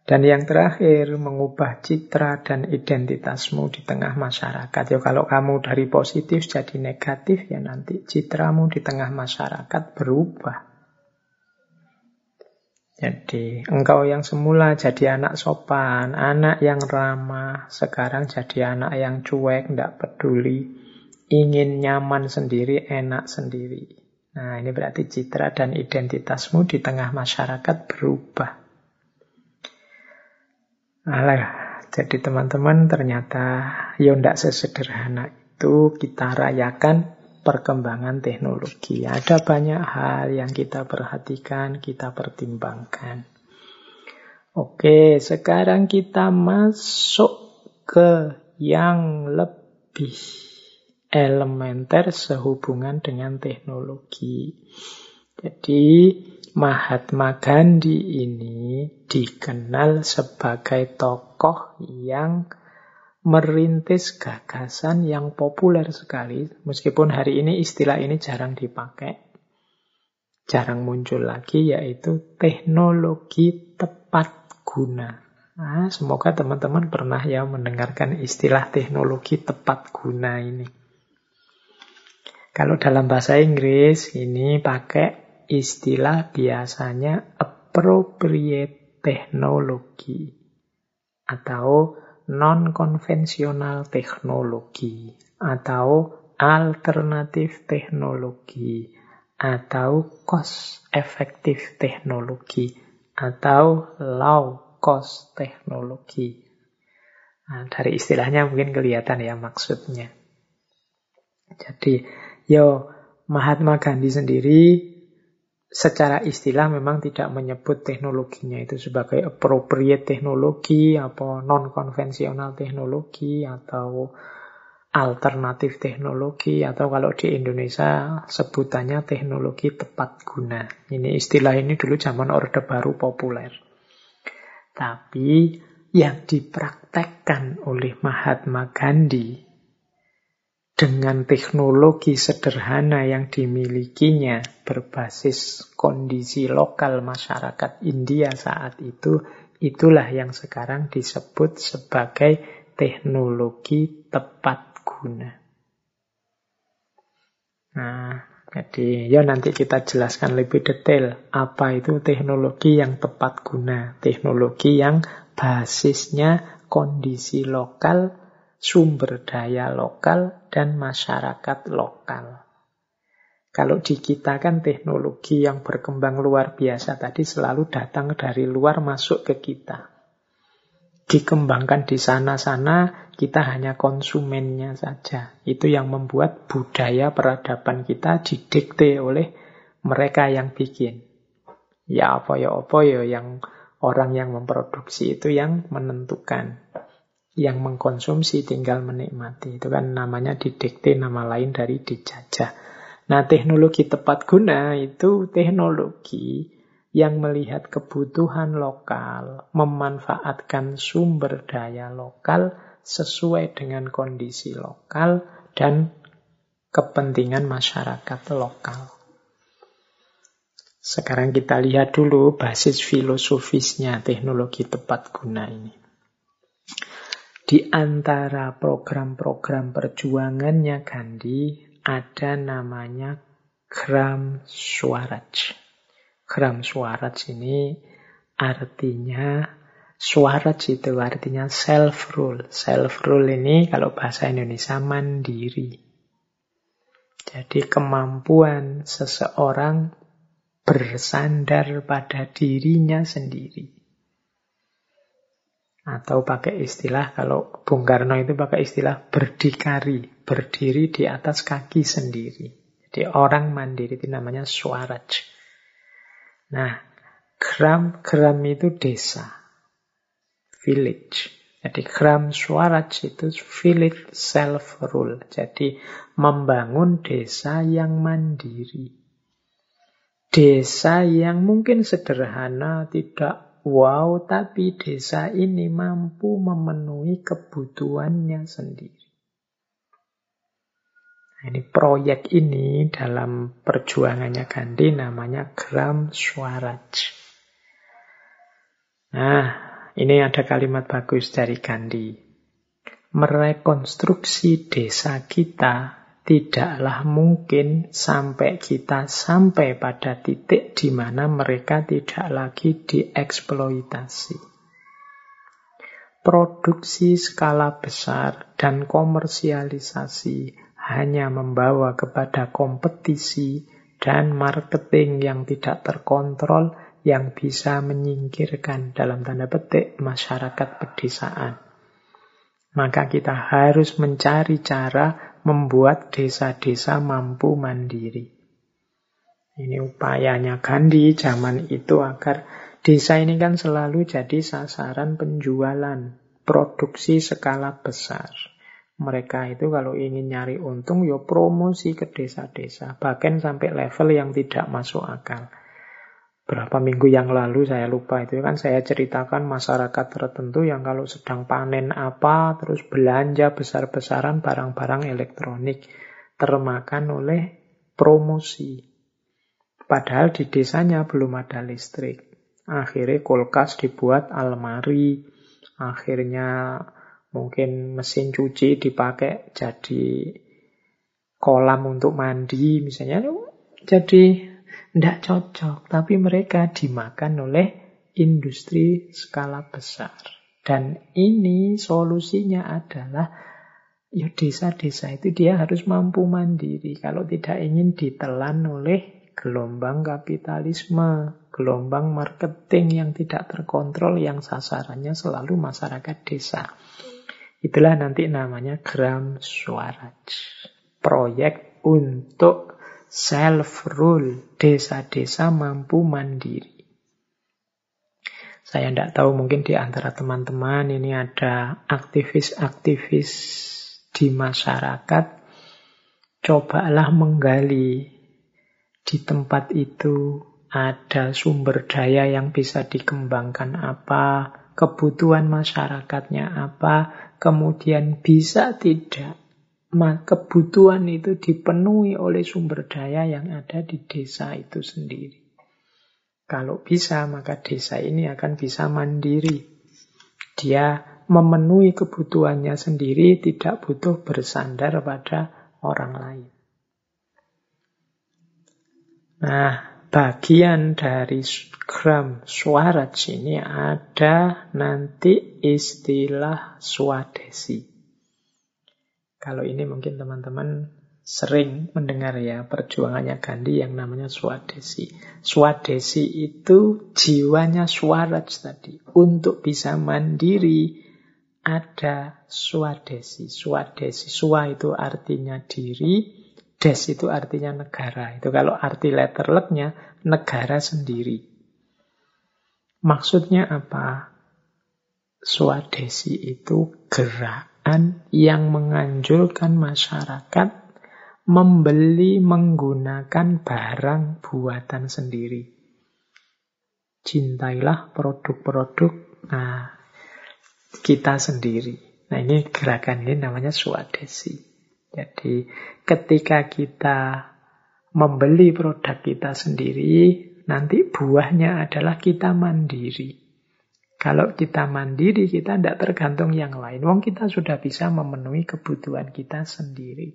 dan yang terakhir, mengubah citra dan identitasmu di tengah masyarakat. Ya, kalau kamu dari positif jadi negatif, ya nanti citramu di tengah masyarakat berubah. Jadi, engkau yang semula jadi anak sopan, anak yang ramah, sekarang jadi anak yang cuek, tidak peduli, ingin nyaman sendiri, enak sendiri. Nah, ini berarti citra dan identitasmu di tengah masyarakat berubah. Alah, jadi teman-teman ternyata ya tidak sesederhana itu kita rayakan perkembangan teknologi. Ada banyak hal yang kita perhatikan, kita pertimbangkan. Oke, sekarang kita masuk ke yang lebih elementer sehubungan dengan teknologi. Jadi, Mahatma Gandhi ini dikenal sebagai tokoh yang merintis gagasan yang populer sekali, meskipun hari ini istilah ini jarang dipakai, jarang muncul lagi, yaitu teknologi tepat guna. Nah, semoga teman-teman pernah ya mendengarkan istilah teknologi tepat guna ini. Kalau dalam bahasa Inggris ini pakai istilah biasanya appropriate technology atau non-konvensional teknologi atau alternatif teknologi atau cost effective teknologi atau low cost teknologi. Nah, dari istilahnya mungkin kelihatan ya maksudnya. Jadi, yo Mahatma Gandhi sendiri secara istilah memang tidak menyebut teknologinya itu sebagai appropriate teknologi apa non konvensional teknologi atau alternatif teknologi atau kalau di Indonesia sebutannya teknologi tepat guna. Ini istilah ini dulu zaman Orde Baru populer. Tapi yang dipraktekkan oleh Mahatma Gandhi dengan teknologi sederhana yang dimilikinya berbasis kondisi lokal masyarakat India saat itu, itulah yang sekarang disebut sebagai teknologi tepat guna. Nah, jadi ya nanti kita jelaskan lebih detail apa itu teknologi yang tepat guna, teknologi yang basisnya kondisi lokal sumber daya lokal dan masyarakat lokal. Kalau di kita kan teknologi yang berkembang luar biasa tadi selalu datang dari luar masuk ke kita. Dikembangkan di sana-sana, kita hanya konsumennya saja. Itu yang membuat budaya peradaban kita didikte oleh mereka yang bikin. Ya apa ya apa ya yang orang yang memproduksi itu yang menentukan yang mengkonsumsi tinggal menikmati. Itu kan namanya didikte nama lain dari dijajah. Nah, teknologi tepat guna itu teknologi yang melihat kebutuhan lokal, memanfaatkan sumber daya lokal sesuai dengan kondisi lokal dan kepentingan masyarakat lokal. Sekarang kita lihat dulu basis filosofisnya teknologi tepat guna ini. Di antara program-program perjuangannya Gandhi ada namanya Gram Swaraj. Gram Swaraj ini artinya Swaraj itu artinya self rule. Self rule ini kalau bahasa Indonesia mandiri. Jadi kemampuan seseorang bersandar pada dirinya sendiri. Atau pakai istilah, kalau Bung Karno itu pakai istilah berdikari, berdiri di atas kaki sendiri. Jadi orang mandiri itu namanya swaraj. Nah, gram, gram itu desa, village. Jadi gram swaraj itu village self-rule. Jadi membangun desa yang mandiri. Desa yang mungkin sederhana, tidak Wow, tapi desa ini mampu memenuhi kebutuhannya sendiri. Nah, ini proyek ini dalam perjuangannya Gandhi namanya Gram Swaraj. Nah, ini ada kalimat bagus dari Gandhi. Merekonstruksi desa kita tidaklah mungkin sampai kita sampai pada titik di mana mereka tidak lagi dieksploitasi. Produksi skala besar dan komersialisasi hanya membawa kepada kompetisi dan marketing yang tidak terkontrol yang bisa menyingkirkan dalam tanda petik masyarakat pedesaan. Maka kita harus mencari cara membuat desa-desa mampu mandiri. Ini upayanya Gandhi zaman itu agar desa ini kan selalu jadi sasaran penjualan produksi skala besar. Mereka itu kalau ingin nyari untung, ya promosi ke desa-desa. Bahkan sampai level yang tidak masuk akal berapa minggu yang lalu saya lupa itu kan saya ceritakan masyarakat tertentu yang kalau sedang panen apa terus belanja besar-besaran barang-barang elektronik termakan oleh promosi. Padahal di desanya belum ada listrik. Akhirnya kulkas dibuat almari, akhirnya mungkin mesin cuci dipakai jadi kolam untuk mandi misalnya. Jadi tidak cocok, tapi mereka dimakan oleh industri skala besar. Dan ini solusinya adalah ya desa-desa itu dia harus mampu mandiri. Kalau tidak ingin ditelan oleh gelombang kapitalisme, gelombang marketing yang tidak terkontrol yang sasarannya selalu masyarakat desa. Itulah nanti namanya Gram Swaraj. Proyek untuk self-rule, desa-desa mampu mandiri. Saya tidak tahu mungkin di antara teman-teman ini ada aktivis-aktivis di masyarakat. Cobalah menggali di tempat itu ada sumber daya yang bisa dikembangkan apa, kebutuhan masyarakatnya apa, kemudian bisa tidak kebutuhan itu dipenuhi oleh sumber daya yang ada di desa itu sendiri. Kalau bisa, maka desa ini akan bisa mandiri. Dia memenuhi kebutuhannya sendiri, tidak butuh bersandar pada orang lain. Nah, bagian dari gram swaraj ini ada nanti istilah swadesi. Kalau ini mungkin teman-teman sering mendengar ya perjuangannya Gandhi yang namanya Swadesi. Swadesi itu jiwanya Swaraj tadi. Untuk bisa mandiri ada Swadesi. Swadesi. Swa itu artinya diri, des itu artinya negara. Itu kalau arti letter letternya negara sendiri. Maksudnya apa? Swadesi itu gerak yang menganjurkan masyarakat membeli menggunakan barang buatan sendiri. Cintailah produk-produk nah, kita sendiri. Nah ini gerakan ini namanya swadesi. Jadi ketika kita membeli produk kita sendiri, nanti buahnya adalah kita mandiri. Kalau kita mandiri, kita tidak tergantung yang lain. Wong kita sudah bisa memenuhi kebutuhan kita sendiri.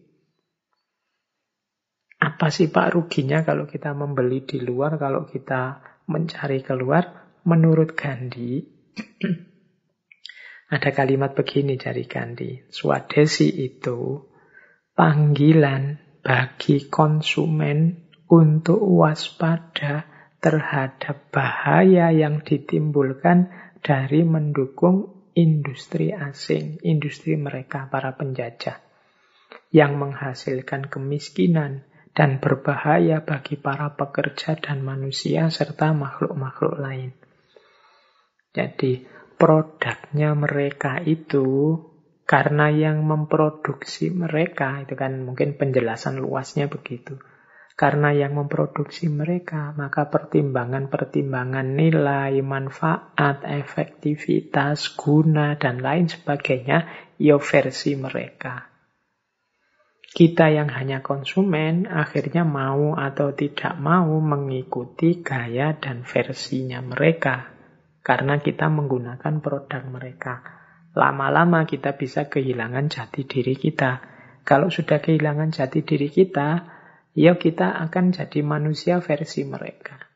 Apa sih Pak ruginya kalau kita membeli di luar, kalau kita mencari keluar? Menurut Gandhi, (clears throat) ada kalimat begini dari Gandhi. Swadesi itu panggilan bagi konsumen untuk waspada terhadap bahaya yang ditimbulkan dari mendukung industri asing, industri mereka, para penjajah, yang menghasilkan kemiskinan dan berbahaya bagi para pekerja dan manusia serta makhluk-makhluk lain. Jadi produknya mereka itu karena yang memproduksi mereka itu kan mungkin penjelasan luasnya begitu karena yang memproduksi mereka, maka pertimbangan-pertimbangan nilai, manfaat, efektivitas, guna, dan lain sebagainya, ya versi mereka. Kita yang hanya konsumen akhirnya mau atau tidak mau mengikuti gaya dan versinya mereka. Karena kita menggunakan produk mereka. Lama-lama kita bisa kehilangan jati diri kita. Kalau sudah kehilangan jati diri kita, ya kita akan jadi manusia versi mereka.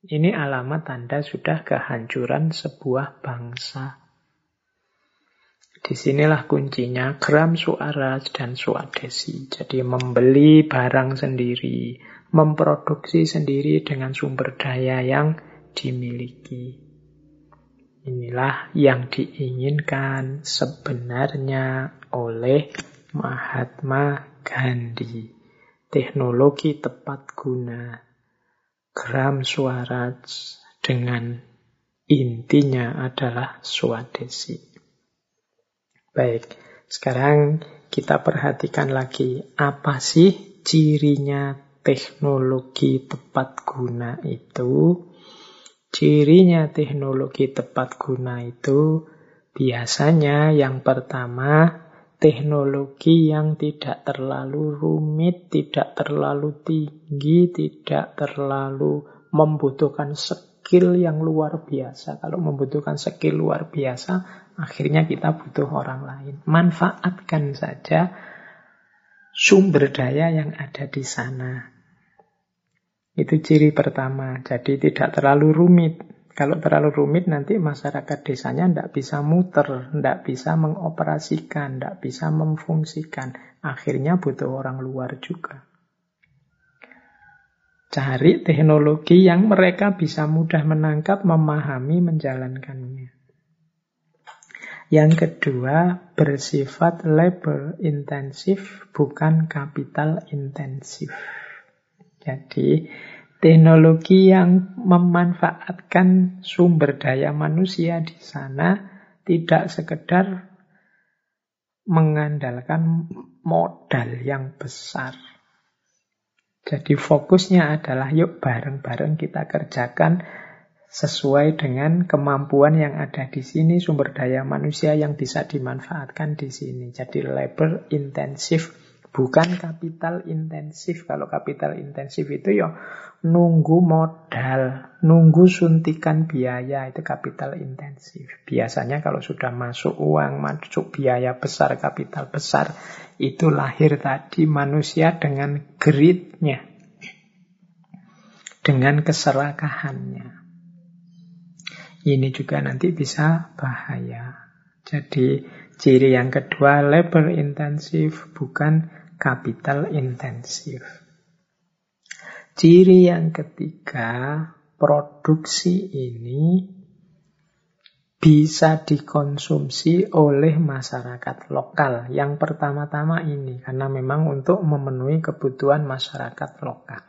Ini alamat tanda sudah kehancuran sebuah bangsa. Di sinilah kuncinya gram suara dan suadesi. Jadi membeli barang sendiri, memproduksi sendiri dengan sumber daya yang dimiliki. Inilah yang diinginkan sebenarnya oleh Mahatma Gandhi. Teknologi tepat guna. Gram Swaraj dengan intinya adalah swadesi. Baik, sekarang kita perhatikan lagi apa sih cirinya teknologi tepat guna itu. Cirinya teknologi tepat guna itu biasanya yang pertama teknologi yang tidak terlalu rumit, tidak terlalu tinggi, tidak terlalu membutuhkan skill yang luar biasa. Kalau membutuhkan skill luar biasa, akhirnya kita butuh orang lain. Manfaatkan saja sumber daya yang ada di sana. Itu ciri pertama. Jadi tidak terlalu rumit. Kalau terlalu rumit nanti masyarakat desanya tidak bisa muter, tidak bisa mengoperasikan, tidak bisa memfungsikan. Akhirnya butuh orang luar juga. Cari teknologi yang mereka bisa mudah menangkap, memahami, menjalankannya. Yang kedua, bersifat labor intensif, bukan kapital intensif. Jadi, Teknologi yang memanfaatkan sumber daya manusia di sana tidak sekedar mengandalkan modal yang besar. Jadi fokusnya adalah yuk bareng-bareng kita kerjakan sesuai dengan kemampuan yang ada di sini, sumber daya manusia yang bisa dimanfaatkan di sini. Jadi labor intensif bukan kapital intensif. Kalau kapital intensif itu ya nunggu modal, nunggu suntikan biaya itu kapital intensif. Biasanya kalau sudah masuk uang, masuk biaya besar, kapital besar, itu lahir tadi manusia dengan gritnya, dengan keserakahannya. Ini juga nanti bisa bahaya. Jadi ciri yang kedua labor intensif bukan kapital intensif. Ciri yang ketiga, produksi ini bisa dikonsumsi oleh masyarakat lokal. Yang pertama-tama ini, karena memang untuk memenuhi kebutuhan masyarakat lokal.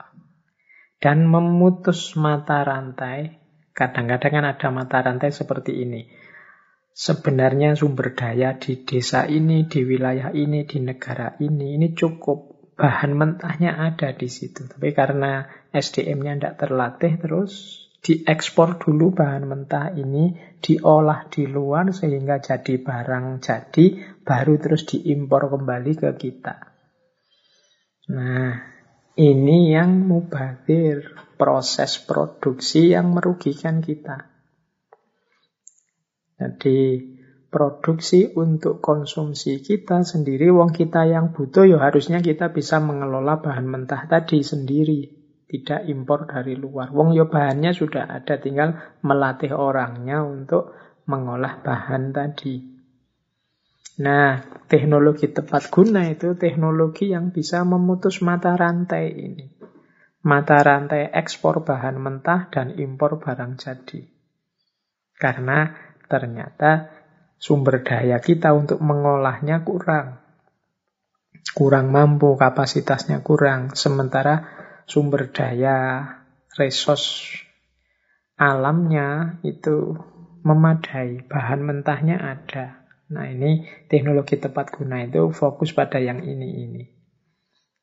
Dan memutus mata rantai, kadang-kadang kan ada mata rantai seperti ini. Sebenarnya sumber daya di desa ini, di wilayah ini, di negara ini, ini cukup bahan mentahnya ada di situ. Tapi karena SDM-nya tidak terlatih, terus diekspor dulu bahan mentah ini, diolah di luar sehingga jadi barang jadi, baru terus diimpor kembali ke kita. Nah, ini yang mubazir, proses produksi yang merugikan kita. Jadi produksi untuk konsumsi kita sendiri, wong kita yang butuh ya harusnya kita bisa mengelola bahan mentah tadi sendiri, tidak impor dari luar. Wong ya bahannya sudah ada, tinggal melatih orangnya untuk mengolah bahan tadi. Nah, teknologi tepat guna itu teknologi yang bisa memutus mata rantai ini. Mata rantai ekspor bahan mentah dan impor barang jadi. Karena ternyata sumber daya kita untuk mengolahnya kurang. Kurang mampu, kapasitasnya kurang. Sementara sumber daya resource alamnya itu memadai, bahan mentahnya ada. Nah ini teknologi tepat guna itu fokus pada yang ini-ini.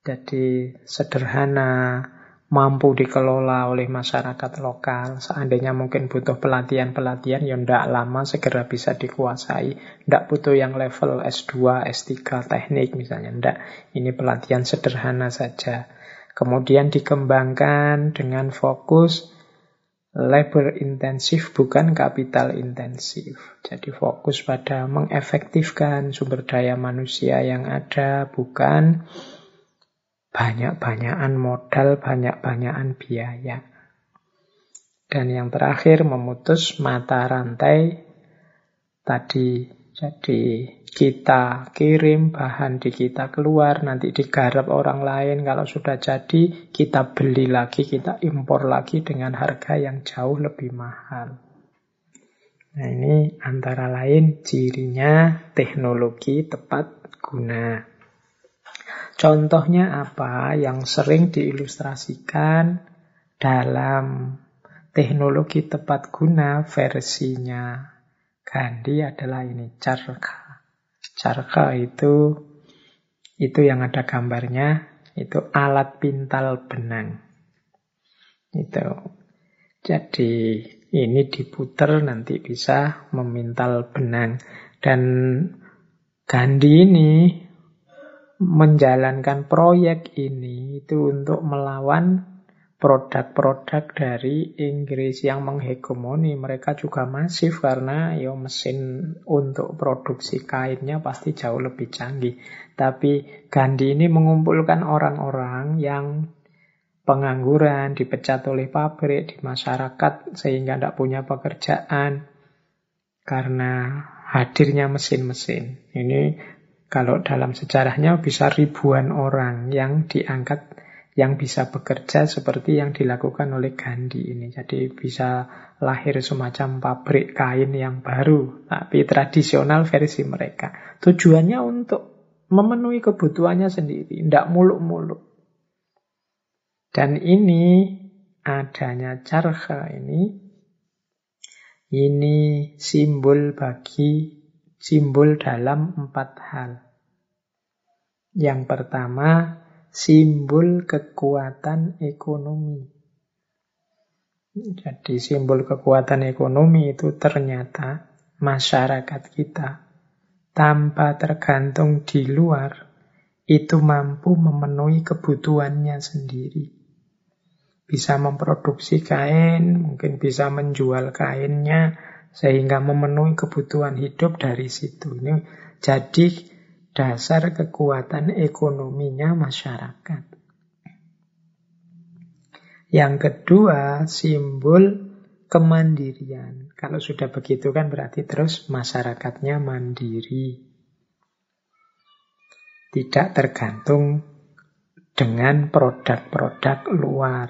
Jadi sederhana, mampu dikelola oleh masyarakat lokal. Seandainya mungkin butuh pelatihan-pelatihan, ya tidak lama segera bisa dikuasai. Tidak butuh yang level S2, S3 teknik misalnya. Tidak, ini pelatihan sederhana saja. Kemudian dikembangkan dengan fokus labor intensif bukan kapital intensif. Jadi fokus pada mengefektifkan sumber daya manusia yang ada, bukan banyak-banyakan modal, banyak-banyakan biaya. Dan yang terakhir memutus mata rantai tadi. Jadi kita kirim, bahan di kita keluar, nanti digarap orang lain. Kalau sudah jadi, kita beli lagi, kita impor lagi dengan harga yang jauh lebih mahal. Nah ini antara lain cirinya teknologi tepat guna. Contohnya apa yang sering diilustrasikan dalam teknologi tepat guna versinya Gandhi adalah ini, carka. Carka itu itu yang ada gambarnya, itu alat pintal benang. Itu. Jadi ini diputer nanti bisa memintal benang. Dan Gandhi ini menjalankan proyek ini itu untuk melawan produk-produk dari Inggris yang menghegemoni. Mereka juga masif karena yo mesin untuk produksi kainnya pasti jauh lebih canggih. Tapi Gandhi ini mengumpulkan orang-orang yang pengangguran, dipecat oleh pabrik, di masyarakat sehingga tidak punya pekerjaan karena hadirnya mesin-mesin. Ini kalau dalam sejarahnya bisa ribuan orang yang diangkat yang bisa bekerja seperti yang dilakukan oleh Gandhi ini. Jadi bisa lahir semacam pabrik kain yang baru, tapi tradisional versi mereka. Tujuannya untuk memenuhi kebutuhannya sendiri, tidak muluk-muluk. Dan ini adanya carha ini, ini simbol bagi simbol dalam empat hal. Yang pertama, simbol kekuatan ekonomi. Jadi simbol kekuatan ekonomi itu ternyata masyarakat kita tanpa tergantung di luar itu mampu memenuhi kebutuhannya sendiri. Bisa memproduksi kain, mungkin bisa menjual kainnya, sehingga memenuhi kebutuhan hidup dari situ. Ini jadi dasar kekuatan ekonominya masyarakat. Yang kedua, simbol kemandirian. Kalau sudah begitu kan berarti terus masyarakatnya mandiri. Tidak tergantung dengan produk-produk luar.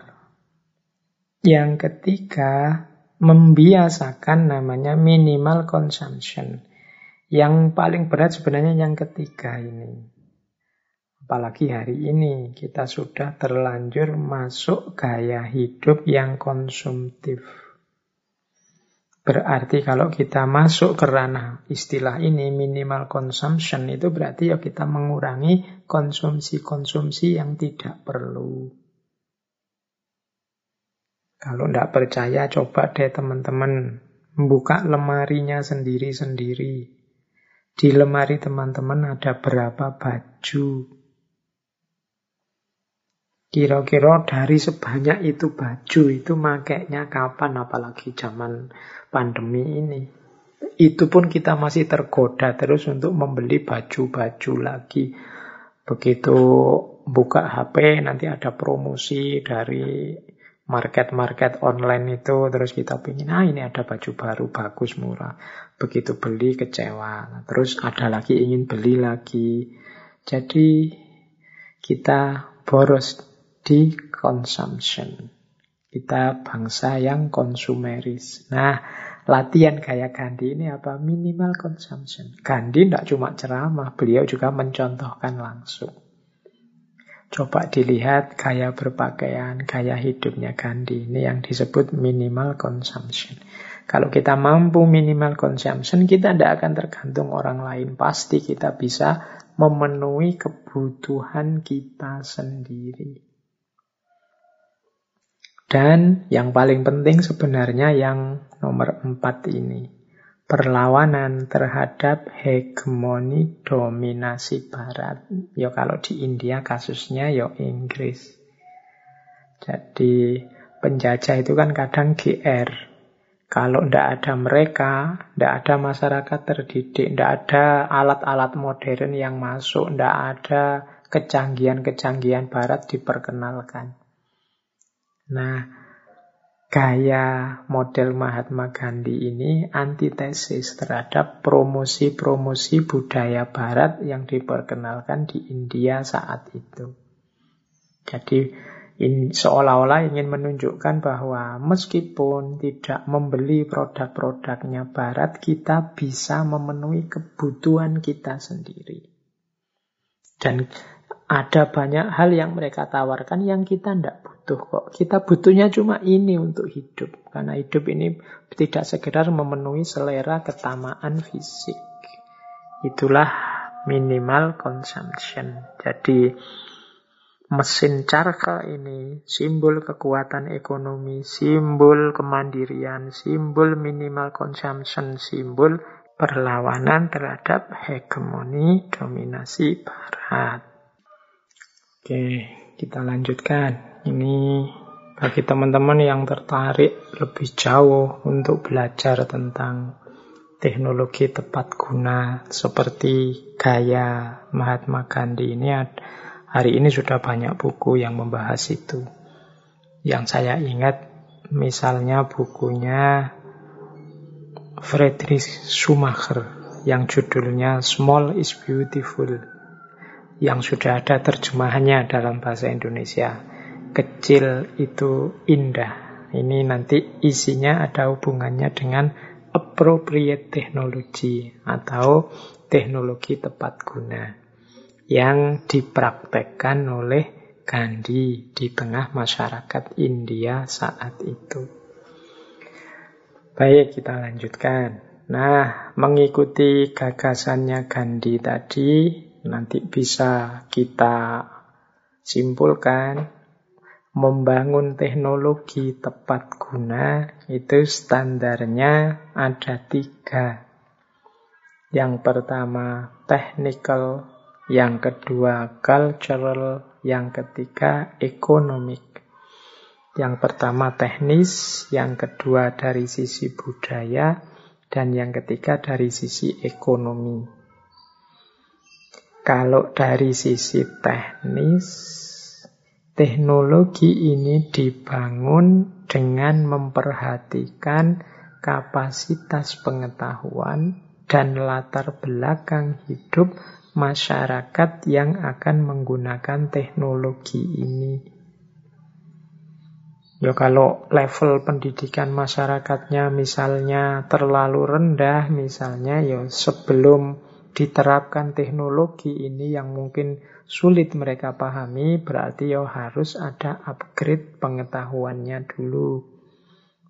Yang ketiga, membiasakan namanya minimal consumption. Yang paling berat sebenarnya yang ketiga ini. Apalagi hari ini kita sudah terlanjur masuk gaya hidup yang konsumtif. Berarti kalau kita masuk ke ranah istilah ini minimal consumption itu berarti ya kita mengurangi konsumsi-konsumsi yang tidak perlu. Kalau tidak percaya, coba deh teman-teman membuka lemarinya sendiri-sendiri. Di lemari teman-teman ada berapa baju? Kira-kira dari sebanyak itu baju itu makainya kapan apalagi zaman pandemi ini. Itu pun kita masih tergoda terus untuk membeli baju-baju lagi. Begitu buka HP nanti ada promosi dari market-market online itu terus kita pingin ah ini ada baju baru bagus murah. Begitu beli kecewa. Terus ada lagi ingin beli lagi. Jadi kita boros di consumption. Kita bangsa yang konsumeris. Nah latihan kayak Gandhi ini apa? Minimal consumption. Gandhi tidak cuma ceramah beliau juga mencontohkan langsung Coba dilihat gaya berpakaian, gaya hidupnya Gandhi. Ini yang disebut minimal consumption. Kalau kita mampu minimal consumption, kita tidak akan tergantung orang lain. Pasti kita bisa memenuhi kebutuhan kita sendiri. Dan yang paling penting sebenarnya yang nomor empat ini perlawanan terhadap hegemoni dominasi barat. Ya kalau di India kasusnya ya Inggris. Jadi penjajah itu kan kadang GR. Kalau tidak ada mereka, tidak ada masyarakat terdidik, tidak ada alat-alat modern yang masuk, tidak ada kecanggihan-kecanggihan barat diperkenalkan. Nah, gaya model Mahatma Gandhi ini antitesis terhadap promosi-promosi budaya barat yang diperkenalkan di India saat itu. Jadi seolah-olah ingin menunjukkan bahwa meskipun tidak membeli produk-produknya barat, kita bisa memenuhi kebutuhan kita sendiri. Dan ada banyak hal yang mereka tawarkan yang kita tidak butuh kok. Kita butuhnya cuma ini untuk hidup. Karena hidup ini tidak sekedar memenuhi selera ketamaan fisik. Itulah minimal consumption. Jadi mesin carka ini simbol kekuatan ekonomi, simbol kemandirian, simbol minimal consumption, simbol perlawanan terhadap hegemoni dominasi barat. Oke, kita lanjutkan. Ini bagi teman-teman yang tertarik lebih jauh untuk belajar tentang teknologi tepat guna seperti gaya Mahatma Gandhi ini hari ini sudah banyak buku yang membahas itu. Yang saya ingat misalnya bukunya Friedrich Schumacher yang judulnya Small is Beautiful yang sudah ada terjemahannya dalam bahasa Indonesia. Kecil itu indah. Ini nanti isinya ada hubungannya dengan appropriate technology atau teknologi tepat guna yang dipraktekkan oleh Gandhi di tengah masyarakat India saat itu. Baik, kita lanjutkan. Nah, mengikuti gagasannya Gandhi tadi, nanti bisa kita simpulkan membangun teknologi tepat guna itu standarnya ada tiga. Yang pertama technical, yang kedua cultural, yang ketiga economic. Yang pertama teknis, yang kedua dari sisi budaya, dan yang ketiga dari sisi ekonomi. Kalau dari sisi teknis, teknologi ini dibangun dengan memperhatikan kapasitas pengetahuan dan latar belakang hidup masyarakat yang akan menggunakan teknologi ini. Ya kalau level pendidikan masyarakatnya misalnya terlalu rendah, misalnya ya sebelum diterapkan teknologi ini yang mungkin sulit mereka pahami, berarti ya harus ada upgrade pengetahuannya dulu.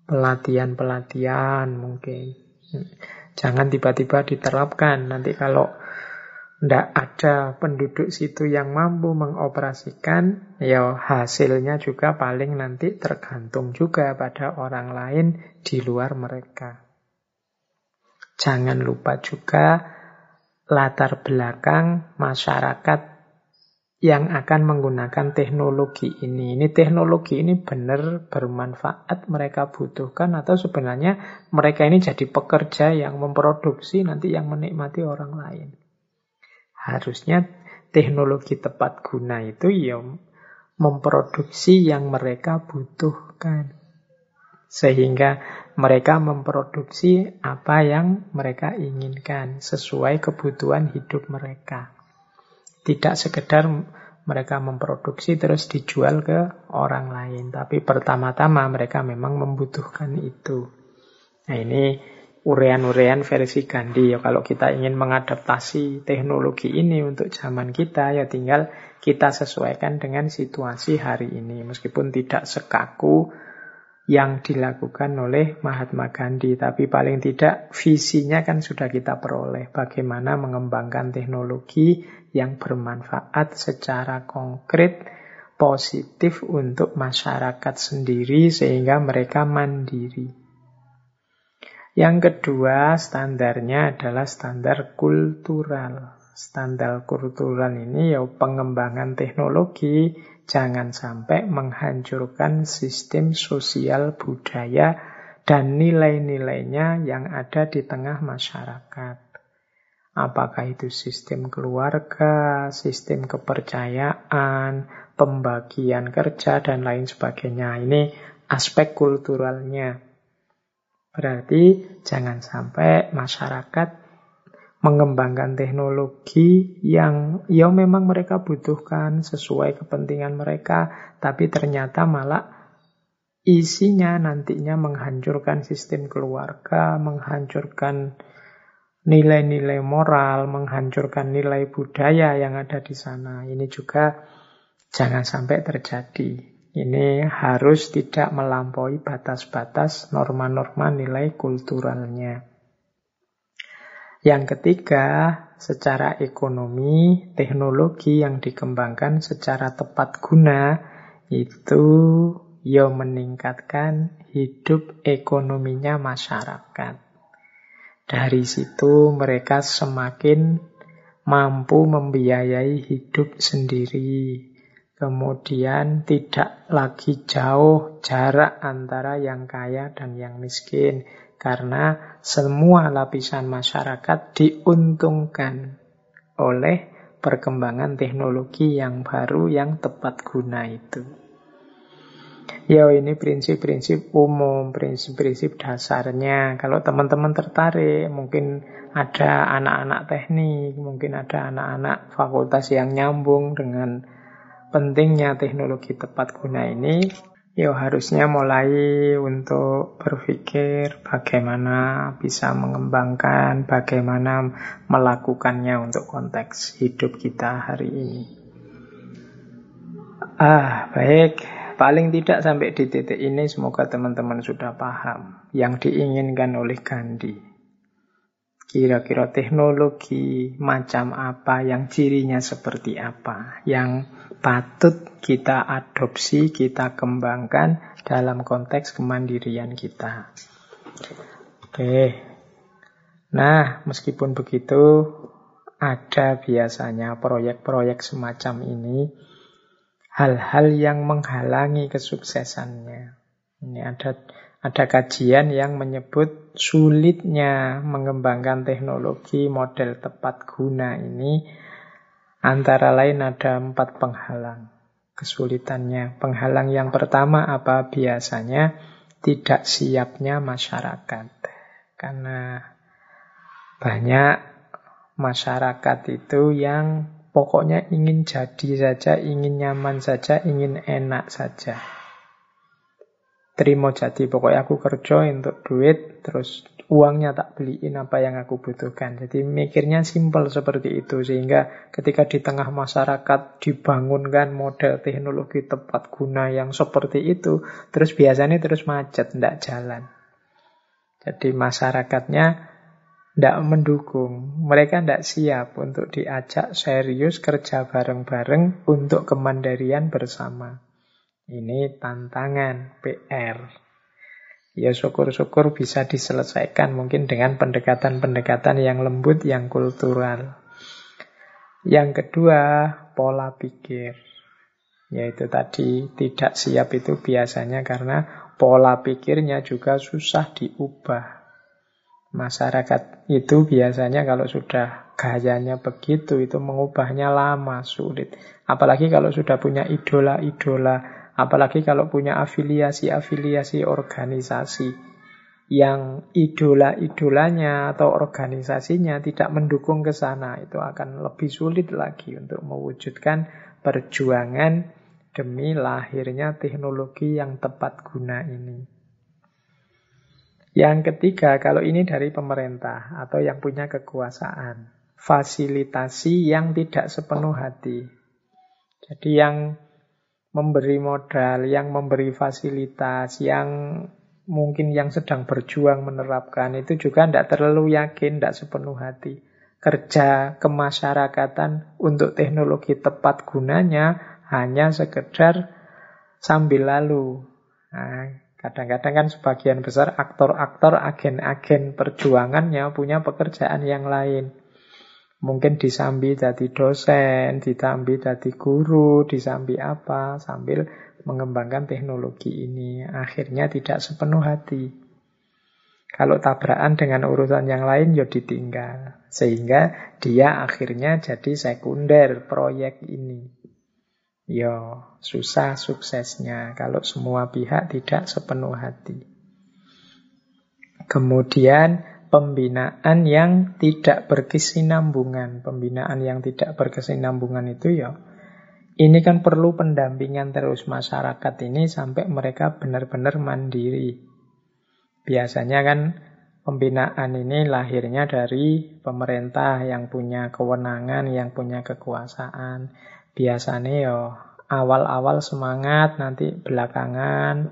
Pelatihan-pelatihan mungkin. Jangan tiba-tiba diterapkan. Nanti kalau tidak ada penduduk situ yang mampu mengoperasikan, ya hasilnya juga paling nanti tergantung juga pada orang lain di luar mereka. Jangan lupa juga latar belakang masyarakat yang akan menggunakan teknologi ini. Ini teknologi ini benar bermanfaat, mereka butuhkan atau sebenarnya mereka ini jadi pekerja yang memproduksi nanti yang menikmati orang lain. Harusnya teknologi tepat guna itu ya memproduksi yang mereka butuhkan. Sehingga mereka memproduksi apa yang mereka inginkan sesuai kebutuhan hidup mereka. Tidak sekedar mereka memproduksi terus dijual ke orang lain. Tapi pertama-tama mereka memang membutuhkan itu. Nah ini urean-urean versi Gandhi. Ya, kalau kita ingin mengadaptasi teknologi ini untuk zaman kita, ya tinggal kita sesuaikan dengan situasi hari ini. Meskipun tidak sekaku yang dilakukan oleh Mahatma Gandhi. Tapi paling tidak visinya kan sudah kita peroleh. Bagaimana mengembangkan teknologi yang bermanfaat secara konkret, positif untuk masyarakat sendiri sehingga mereka mandiri. Yang kedua, standarnya adalah standar kultural. Standar kultural ini ya pengembangan teknologi Jangan sampai menghancurkan sistem sosial budaya dan nilai-nilainya yang ada di tengah masyarakat. Apakah itu sistem keluarga, sistem kepercayaan, pembagian kerja, dan lain sebagainya. Ini aspek kulturalnya. Berarti jangan sampai masyarakat mengembangkan teknologi yang ya memang mereka butuhkan sesuai kepentingan mereka, tapi ternyata malah isinya nantinya menghancurkan sistem keluarga, menghancurkan nilai-nilai moral, menghancurkan nilai budaya yang ada di sana. Ini juga jangan sampai terjadi. Ini harus tidak melampaui batas-batas norma-norma nilai kulturalnya. Yang ketiga, secara ekonomi, teknologi yang dikembangkan secara tepat guna itu ya meningkatkan hidup ekonominya masyarakat. Dari situ mereka semakin mampu membiayai hidup sendiri. Kemudian tidak lagi jauh jarak antara yang kaya dan yang miskin. Karena semua lapisan masyarakat diuntungkan oleh perkembangan teknologi yang baru yang tepat guna itu. Ya ini prinsip-prinsip umum, prinsip-prinsip dasarnya. Kalau teman-teman tertarik, mungkin ada anak-anak teknik, mungkin ada anak-anak fakultas yang nyambung dengan pentingnya teknologi tepat guna ini, ya harusnya mulai untuk berpikir bagaimana bisa mengembangkan, bagaimana melakukannya untuk konteks hidup kita hari ini. Ah, baik. Paling tidak sampai di titik ini semoga teman-teman sudah paham yang diinginkan oleh Gandhi. Kira-kira teknologi macam apa, yang cirinya seperti apa, yang patut kita adopsi, kita kembangkan dalam konteks kemandirian kita. Oke. Nah, meskipun begitu, ada biasanya proyek-proyek semacam ini hal-hal yang menghalangi kesuksesannya. Ini ada ada kajian yang menyebut sulitnya mengembangkan teknologi model tepat guna ini antara lain ada empat penghalang kesulitannya. Penghalang yang pertama apa biasanya tidak siapnya masyarakat. Karena banyak masyarakat itu yang pokoknya ingin jadi saja, ingin nyaman saja, ingin enak saja terima jadi pokoknya aku kerja untuk duit terus uangnya tak beliin apa yang aku butuhkan. Jadi mikirnya simpel seperti itu sehingga ketika di tengah masyarakat dibangunkan model teknologi tepat guna yang seperti itu terus biasanya terus macet tidak jalan. Jadi masyarakatnya tidak mendukung. Mereka tidak siap untuk diajak serius kerja bareng-bareng untuk kemandirian bersama. Ini tantangan PR. Ya syukur-syukur bisa diselesaikan mungkin dengan pendekatan-pendekatan yang lembut, yang kultural. Yang kedua, pola pikir. Yaitu tadi tidak siap itu biasanya karena pola pikirnya juga susah diubah. Masyarakat itu biasanya kalau sudah gayanya begitu, itu mengubahnya lama, sulit. Apalagi kalau sudah punya idola-idola Apalagi kalau punya afiliasi-afiliasi organisasi yang idola-idolanya atau organisasinya tidak mendukung ke sana, itu akan lebih sulit lagi untuk mewujudkan perjuangan demi lahirnya teknologi yang tepat guna ini. Yang ketiga, kalau ini dari pemerintah atau yang punya kekuasaan, fasilitasi yang tidak sepenuh hati. Jadi yang memberi modal, yang memberi fasilitas, yang mungkin yang sedang berjuang menerapkan itu juga tidak terlalu yakin, tidak sepenuh hati. Kerja kemasyarakatan untuk teknologi tepat gunanya hanya sekedar sambil lalu. Nah, kadang-kadang kan sebagian besar aktor-aktor, agen-agen perjuangannya punya pekerjaan yang lain. Mungkin disambi jadi dosen, disambi jadi guru, disambi apa, sambil mengembangkan teknologi ini. Akhirnya tidak sepenuh hati. Kalau tabrakan dengan urusan yang lain, ya ditinggal. Sehingga dia akhirnya jadi sekunder proyek ini. ya susah suksesnya kalau semua pihak tidak sepenuh hati. Kemudian pembinaan yang tidak berkesinambungan. Pembinaan yang tidak berkesinambungan itu ya ini kan perlu pendampingan terus masyarakat ini sampai mereka benar-benar mandiri. Biasanya kan pembinaan ini lahirnya dari pemerintah yang punya kewenangan, yang punya kekuasaan. Biasanya ya awal-awal semangat, nanti belakangan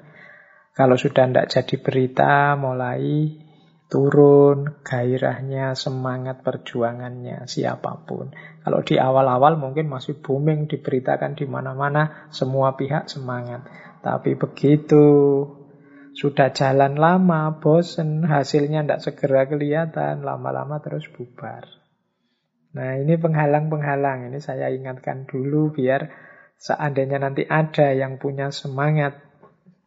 kalau sudah tidak jadi berita mulai turun gairahnya, semangat perjuangannya siapa pun. Kalau di awal-awal mungkin masih booming diberitakan di mana-mana, semua pihak semangat. Tapi begitu sudah jalan lama, bosen, hasilnya tidak segera kelihatan, lama-lama terus bubar. Nah ini penghalang-penghalang, ini saya ingatkan dulu biar seandainya nanti ada yang punya semangat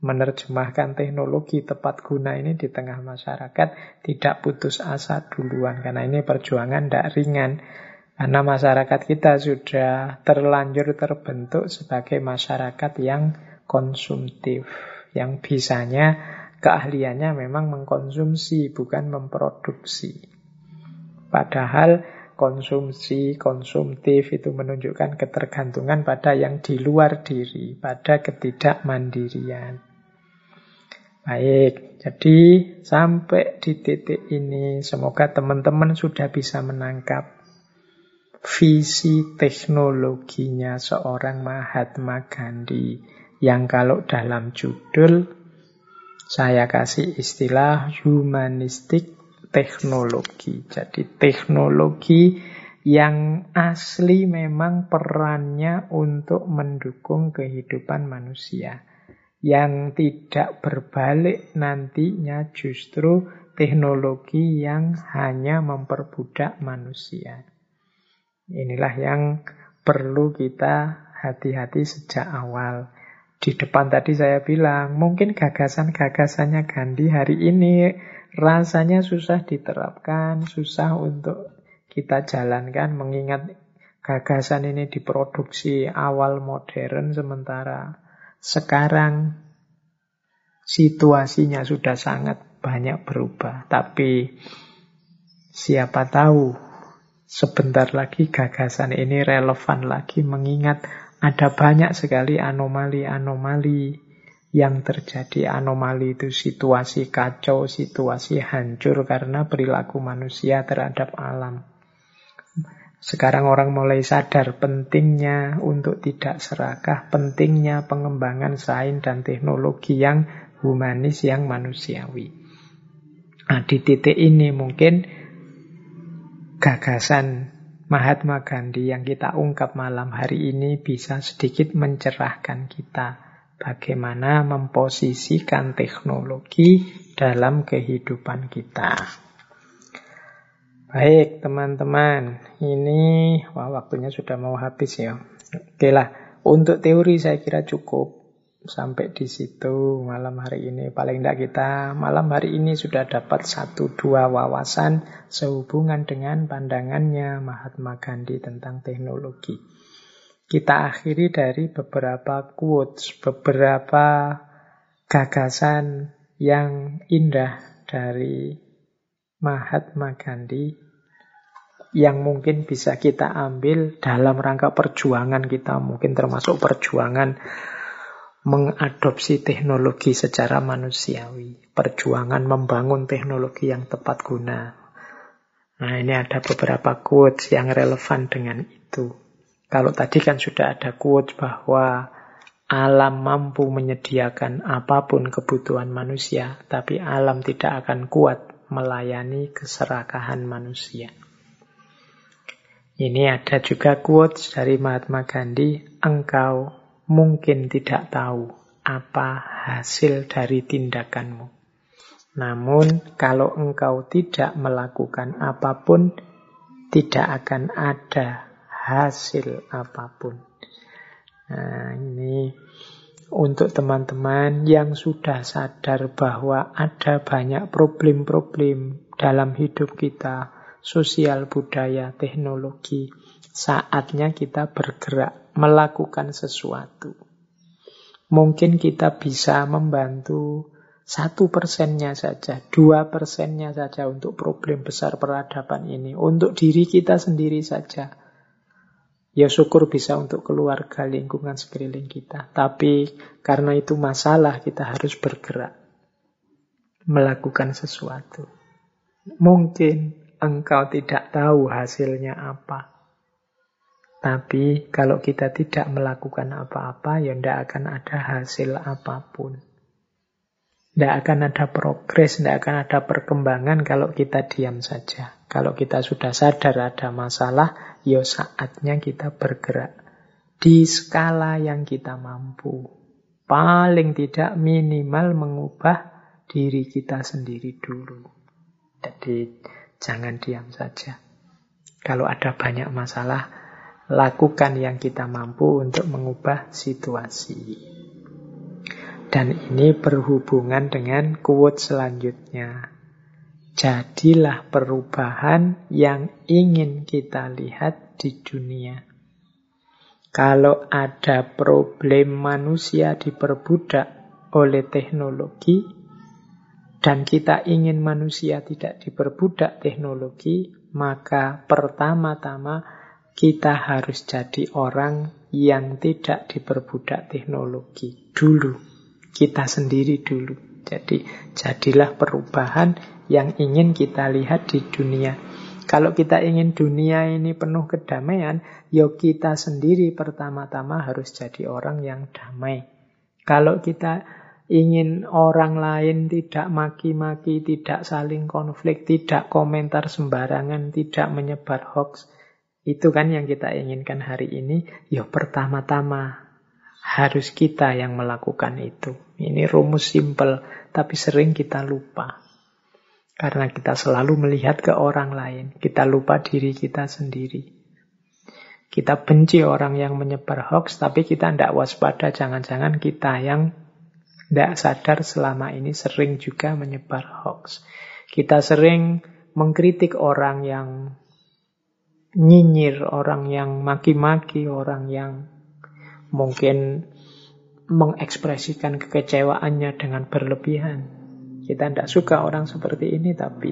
menerjemahkan teknologi tepat guna ini di tengah masyarakat tidak putus asa duluan. Karena ini perjuangan tidak ringan. Karena masyarakat kita sudah terlanjur terbentuk sebagai masyarakat yang konsumtif. Yang bisanya keahliannya memang mengkonsumsi bukan memproduksi. Padahal konsumsi, konsumtif itu menunjukkan ketergantungan pada yang di luar diri, pada ketidakmandirian. Baik, jadi sampai di titik ini semoga teman-teman sudah bisa menangkap visi teknologinya seorang Mahatma Gandhi yang kalau dalam judul saya kasih istilah humanistik teknologi. Jadi teknologi yang asli memang perannya untuk mendukung kehidupan manusia yang tidak berbalik nantinya justru teknologi yang hanya memperbudak manusia. Inilah yang perlu kita hati-hati sejak awal. Di depan tadi saya bilang, mungkin gagasan-gagasannya Gandhi hari ini rasanya susah diterapkan, susah untuk kita jalankan, mengingat gagasan ini diproduksi awal modern sementara sekarang situasinya sudah sangat banyak berubah, tapi siapa tahu sebentar lagi gagasan ini relevan lagi mengingat ada banyak sekali anomali-anomali yang terjadi. Anomali itu situasi kacau, situasi hancur karena perilaku manusia terhadap alam. Sekarang orang mulai sadar pentingnya untuk tidak serakah, pentingnya pengembangan sains dan teknologi yang humanis, yang manusiawi. Nah, di titik ini mungkin gagasan Mahatma Gandhi yang kita ungkap malam hari ini bisa sedikit mencerahkan kita bagaimana memposisikan teknologi dalam kehidupan kita. Baik teman-teman, ini wah waktunya sudah mau habis ya. Oke lah, untuk teori saya kira cukup sampai di situ malam hari ini. Paling tidak kita malam hari ini sudah dapat satu dua wawasan sehubungan dengan pandangannya Mahatma Gandhi tentang teknologi. Kita akhiri dari beberapa quotes, beberapa gagasan yang indah dari Mahatma Gandhi yang mungkin bisa kita ambil dalam rangka perjuangan kita, mungkin termasuk perjuangan mengadopsi teknologi secara manusiawi, perjuangan membangun teknologi yang tepat guna. Nah, ini ada beberapa quotes yang relevan dengan itu. Kalau tadi kan sudah ada quotes bahwa alam mampu menyediakan apa pun kebutuhan manusia, tapi alam tidak akan kuat melayani keserakahan manusia. Ini ada juga quotes dari Mahatma Gandhi, engkau mungkin tidak tahu apa hasil dari tindakanmu. Namun kalau engkau tidak melakukan apa pun, tidak akan ada hasil apa pun. Nah, ini untuk teman-teman yang sudah sadar bahwa ada banyak problem-problem dalam hidup kita, sosial, budaya, teknologi. Saatnya kita bergerak, melakukan sesuatu. Mungkin kita bisa membantu satu persennya saja, dua persennya saja untuk problem besar peradaban ini. Untuk diri kita sendiri saja. Ya syukur bisa untuk keluarga lingkungan sekeliling kita. Tapi karena itu masalah kita harus bergerak. Melakukan sesuatu. Mungkin engkau tidak tahu hasilnya apa. Tapi kalau kita tidak melakukan apa-apa, ya tidak akan ada hasil apa pun. Tidak akan ada progres, tidak akan ada perkembangan kalau kita diam saja. Kalau kita sudah sadar ada masalah, ya saatnya kita bergerak. Di skala yang kita mampu. Paling tidak minimal mengubah diri kita sendiri dulu. Jadi jangan diam saja. Kalau ada banyak masalah, lakukan yang kita mampu untuk mengubah situasi. Dan ini berhubungan dengan quote selanjutnya. Jadilah perubahan yang ingin kita lihat di dunia. Kalau ada problem manusia diperbudak oleh teknologi, dan kita ingin manusia tidak diperbudak teknologi, maka pertama-tama kita harus jadi orang yang tidak diperbudak teknologi dulu kita sendiri dulu. Jadi jadilah perubahan yang ingin kita lihat di dunia. Kalau kita ingin dunia ini penuh kedamaian, ya kita sendiri pertama-tama harus jadi orang yang damai. Kalau kita ingin orang lain tidak maki-maki, tidak saling konflik, tidak komentar sembarangan, tidak menyebar hoax, itu kan yang kita inginkan hari ini. Ya pertama-tama harus kita yang melakukan itu. Ini rumus simpel, tapi sering kita lupa. Karena kita selalu melihat ke orang lain. Kita lupa diri kita sendiri. Kita benci orang yang menyebar hoax, tapi kita tidak waspada. Jangan-jangan kita yang tidak sadar selama ini sering juga menyebar hoax. Kita sering mengkritik orang yang nyinyir, orang yang maki-maki, orang yang mungkin mengekspresikan kekecewaannya dengan berlebihan. Kita tidak suka orang seperti ini, tapi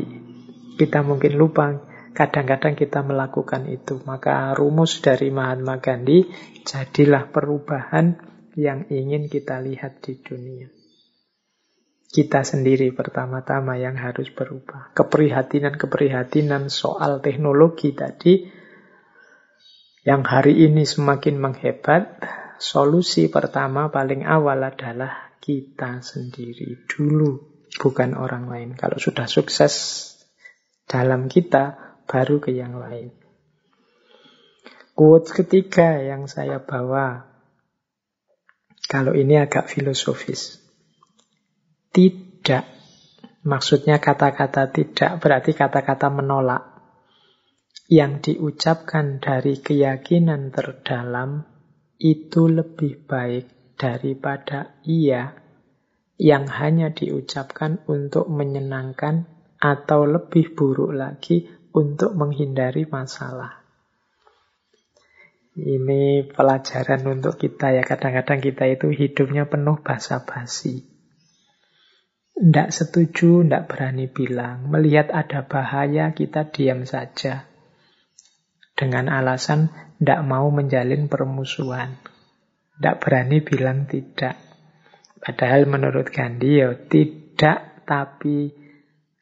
kita mungkin lupa kadang-kadang kita melakukan itu. Maka rumus dari Mahatma Gandhi, jadilah perubahan yang ingin kita lihat di dunia. Kita sendiri pertama-tama yang harus berubah. Keprihatinan-keprihatinan soal teknologi tadi, yang hari ini semakin menghebat, solusi pertama paling awal adalah kita sendiri dulu, bukan orang lain. Kalau sudah sukses dalam kita, baru ke yang lain. Quote ketiga yang saya bawa, kalau ini agak filosofis. Tidak, maksudnya kata-kata tidak berarti kata-kata menolak. Yang diucapkan dari keyakinan terdalam itu lebih baik daripada iya yang hanya diucapkan untuk menyenangkan atau lebih buruk lagi untuk menghindari masalah. Ini pelajaran untuk kita ya. Kadang-kadang kita itu hidupnya penuh basa-basi. Tidak setuju, tidak berani bilang. Melihat ada bahaya, kita diam saja. Dengan alasan tidak mau menjalin permusuhan. Tidak berani bilang tidak. Padahal menurut Gandhi ya tidak, tapi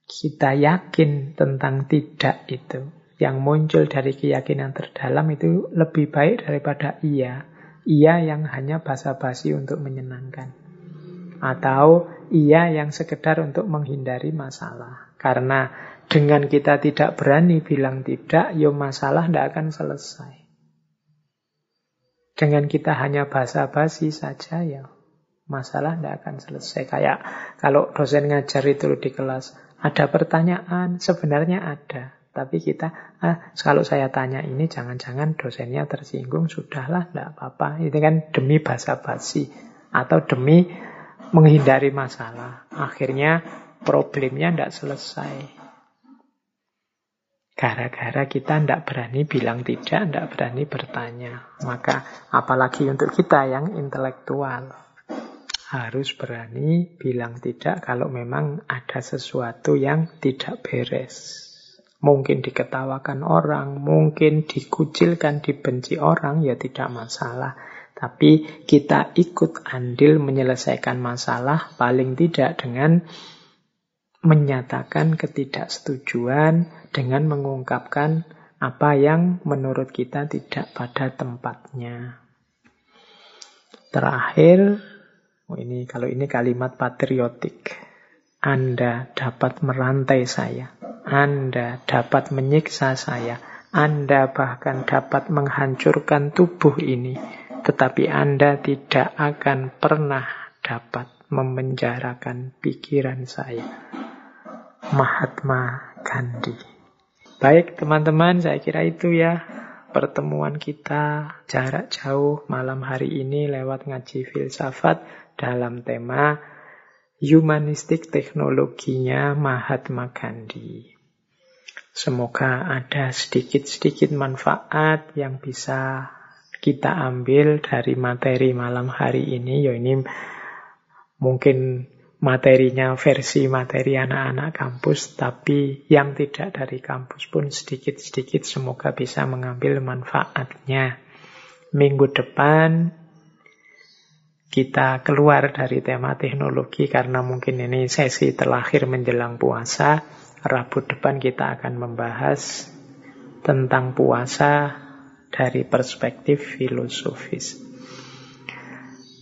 kita yakin tentang tidak itu. Yang muncul dari keyakinan terdalam itu lebih baik daripada iya. Iya yang hanya basa-basi untuk menyenangkan. Atau iya yang sekedar untuk menghindari masalah. Karena dengan kita tidak berani bilang tidak, ya masalah tidak akan selesai. Dengan kita hanya basa-basi saja ya masalah tidak akan selesai. Kayak kalau dosen ngajar itu di kelas, ada pertanyaan, sebenarnya ada. Tapi kita, ah, kalau saya tanya ini jangan-jangan dosennya tersinggung, sudahlah, tidak apa-apa. Itu kan demi basa-basi atau demi menghindari masalah. Akhirnya problemnya tidak selesai. Gara-gara kita tidak berani bilang tidak, tidak berani bertanya. Maka apalagi untuk kita yang intelektual. Harus berani bilang tidak kalau memang ada sesuatu yang tidak beres. Mungkin diketawakan orang, mungkin dikucilkan, dibenci orang, ya tidak masalah. Tapi kita ikut andil menyelesaikan masalah paling tidak dengan menyatakan ketidaksetujuan dengan mengungkapkan apa yang menurut kita tidak pada tempatnya. Terakhir, oh ini kalau ini kalimat patriotik. Anda dapat merantai saya. Anda dapat menyiksa saya. Anda bahkan dapat menghancurkan tubuh ini tetapi Anda tidak akan pernah dapat memenjarakan pikiran saya. Mahatma Gandhi. Baik teman-teman, saya kira itu ya pertemuan kita jarak jauh malam hari ini lewat ngaji filsafat dalam tema humanistik teknologinya Mahatma Gandhi. Semoga ada sedikit-sedikit manfaat yang bisa kita ambil dari materi malam hari ini, ya ini mungkin materinya versi materi anak-anak kampus, tapi yang tidak dari kampus pun sedikit-sedikit semoga bisa mengambil manfaatnya. Minggu depan kita keluar dari tema teknologi karena mungkin ini sesi terakhir menjelang puasa. Rabu depan kita akan membahas tentang puasa dari perspektif filosofis.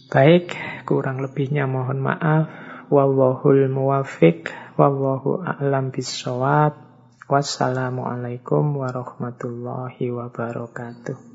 Baik, kurang lebihnya mohon maaf. Wallahul muwafiq, wallahu a'lam bisawab. Wassalamualaikum warahmatullahi wabarakatuh.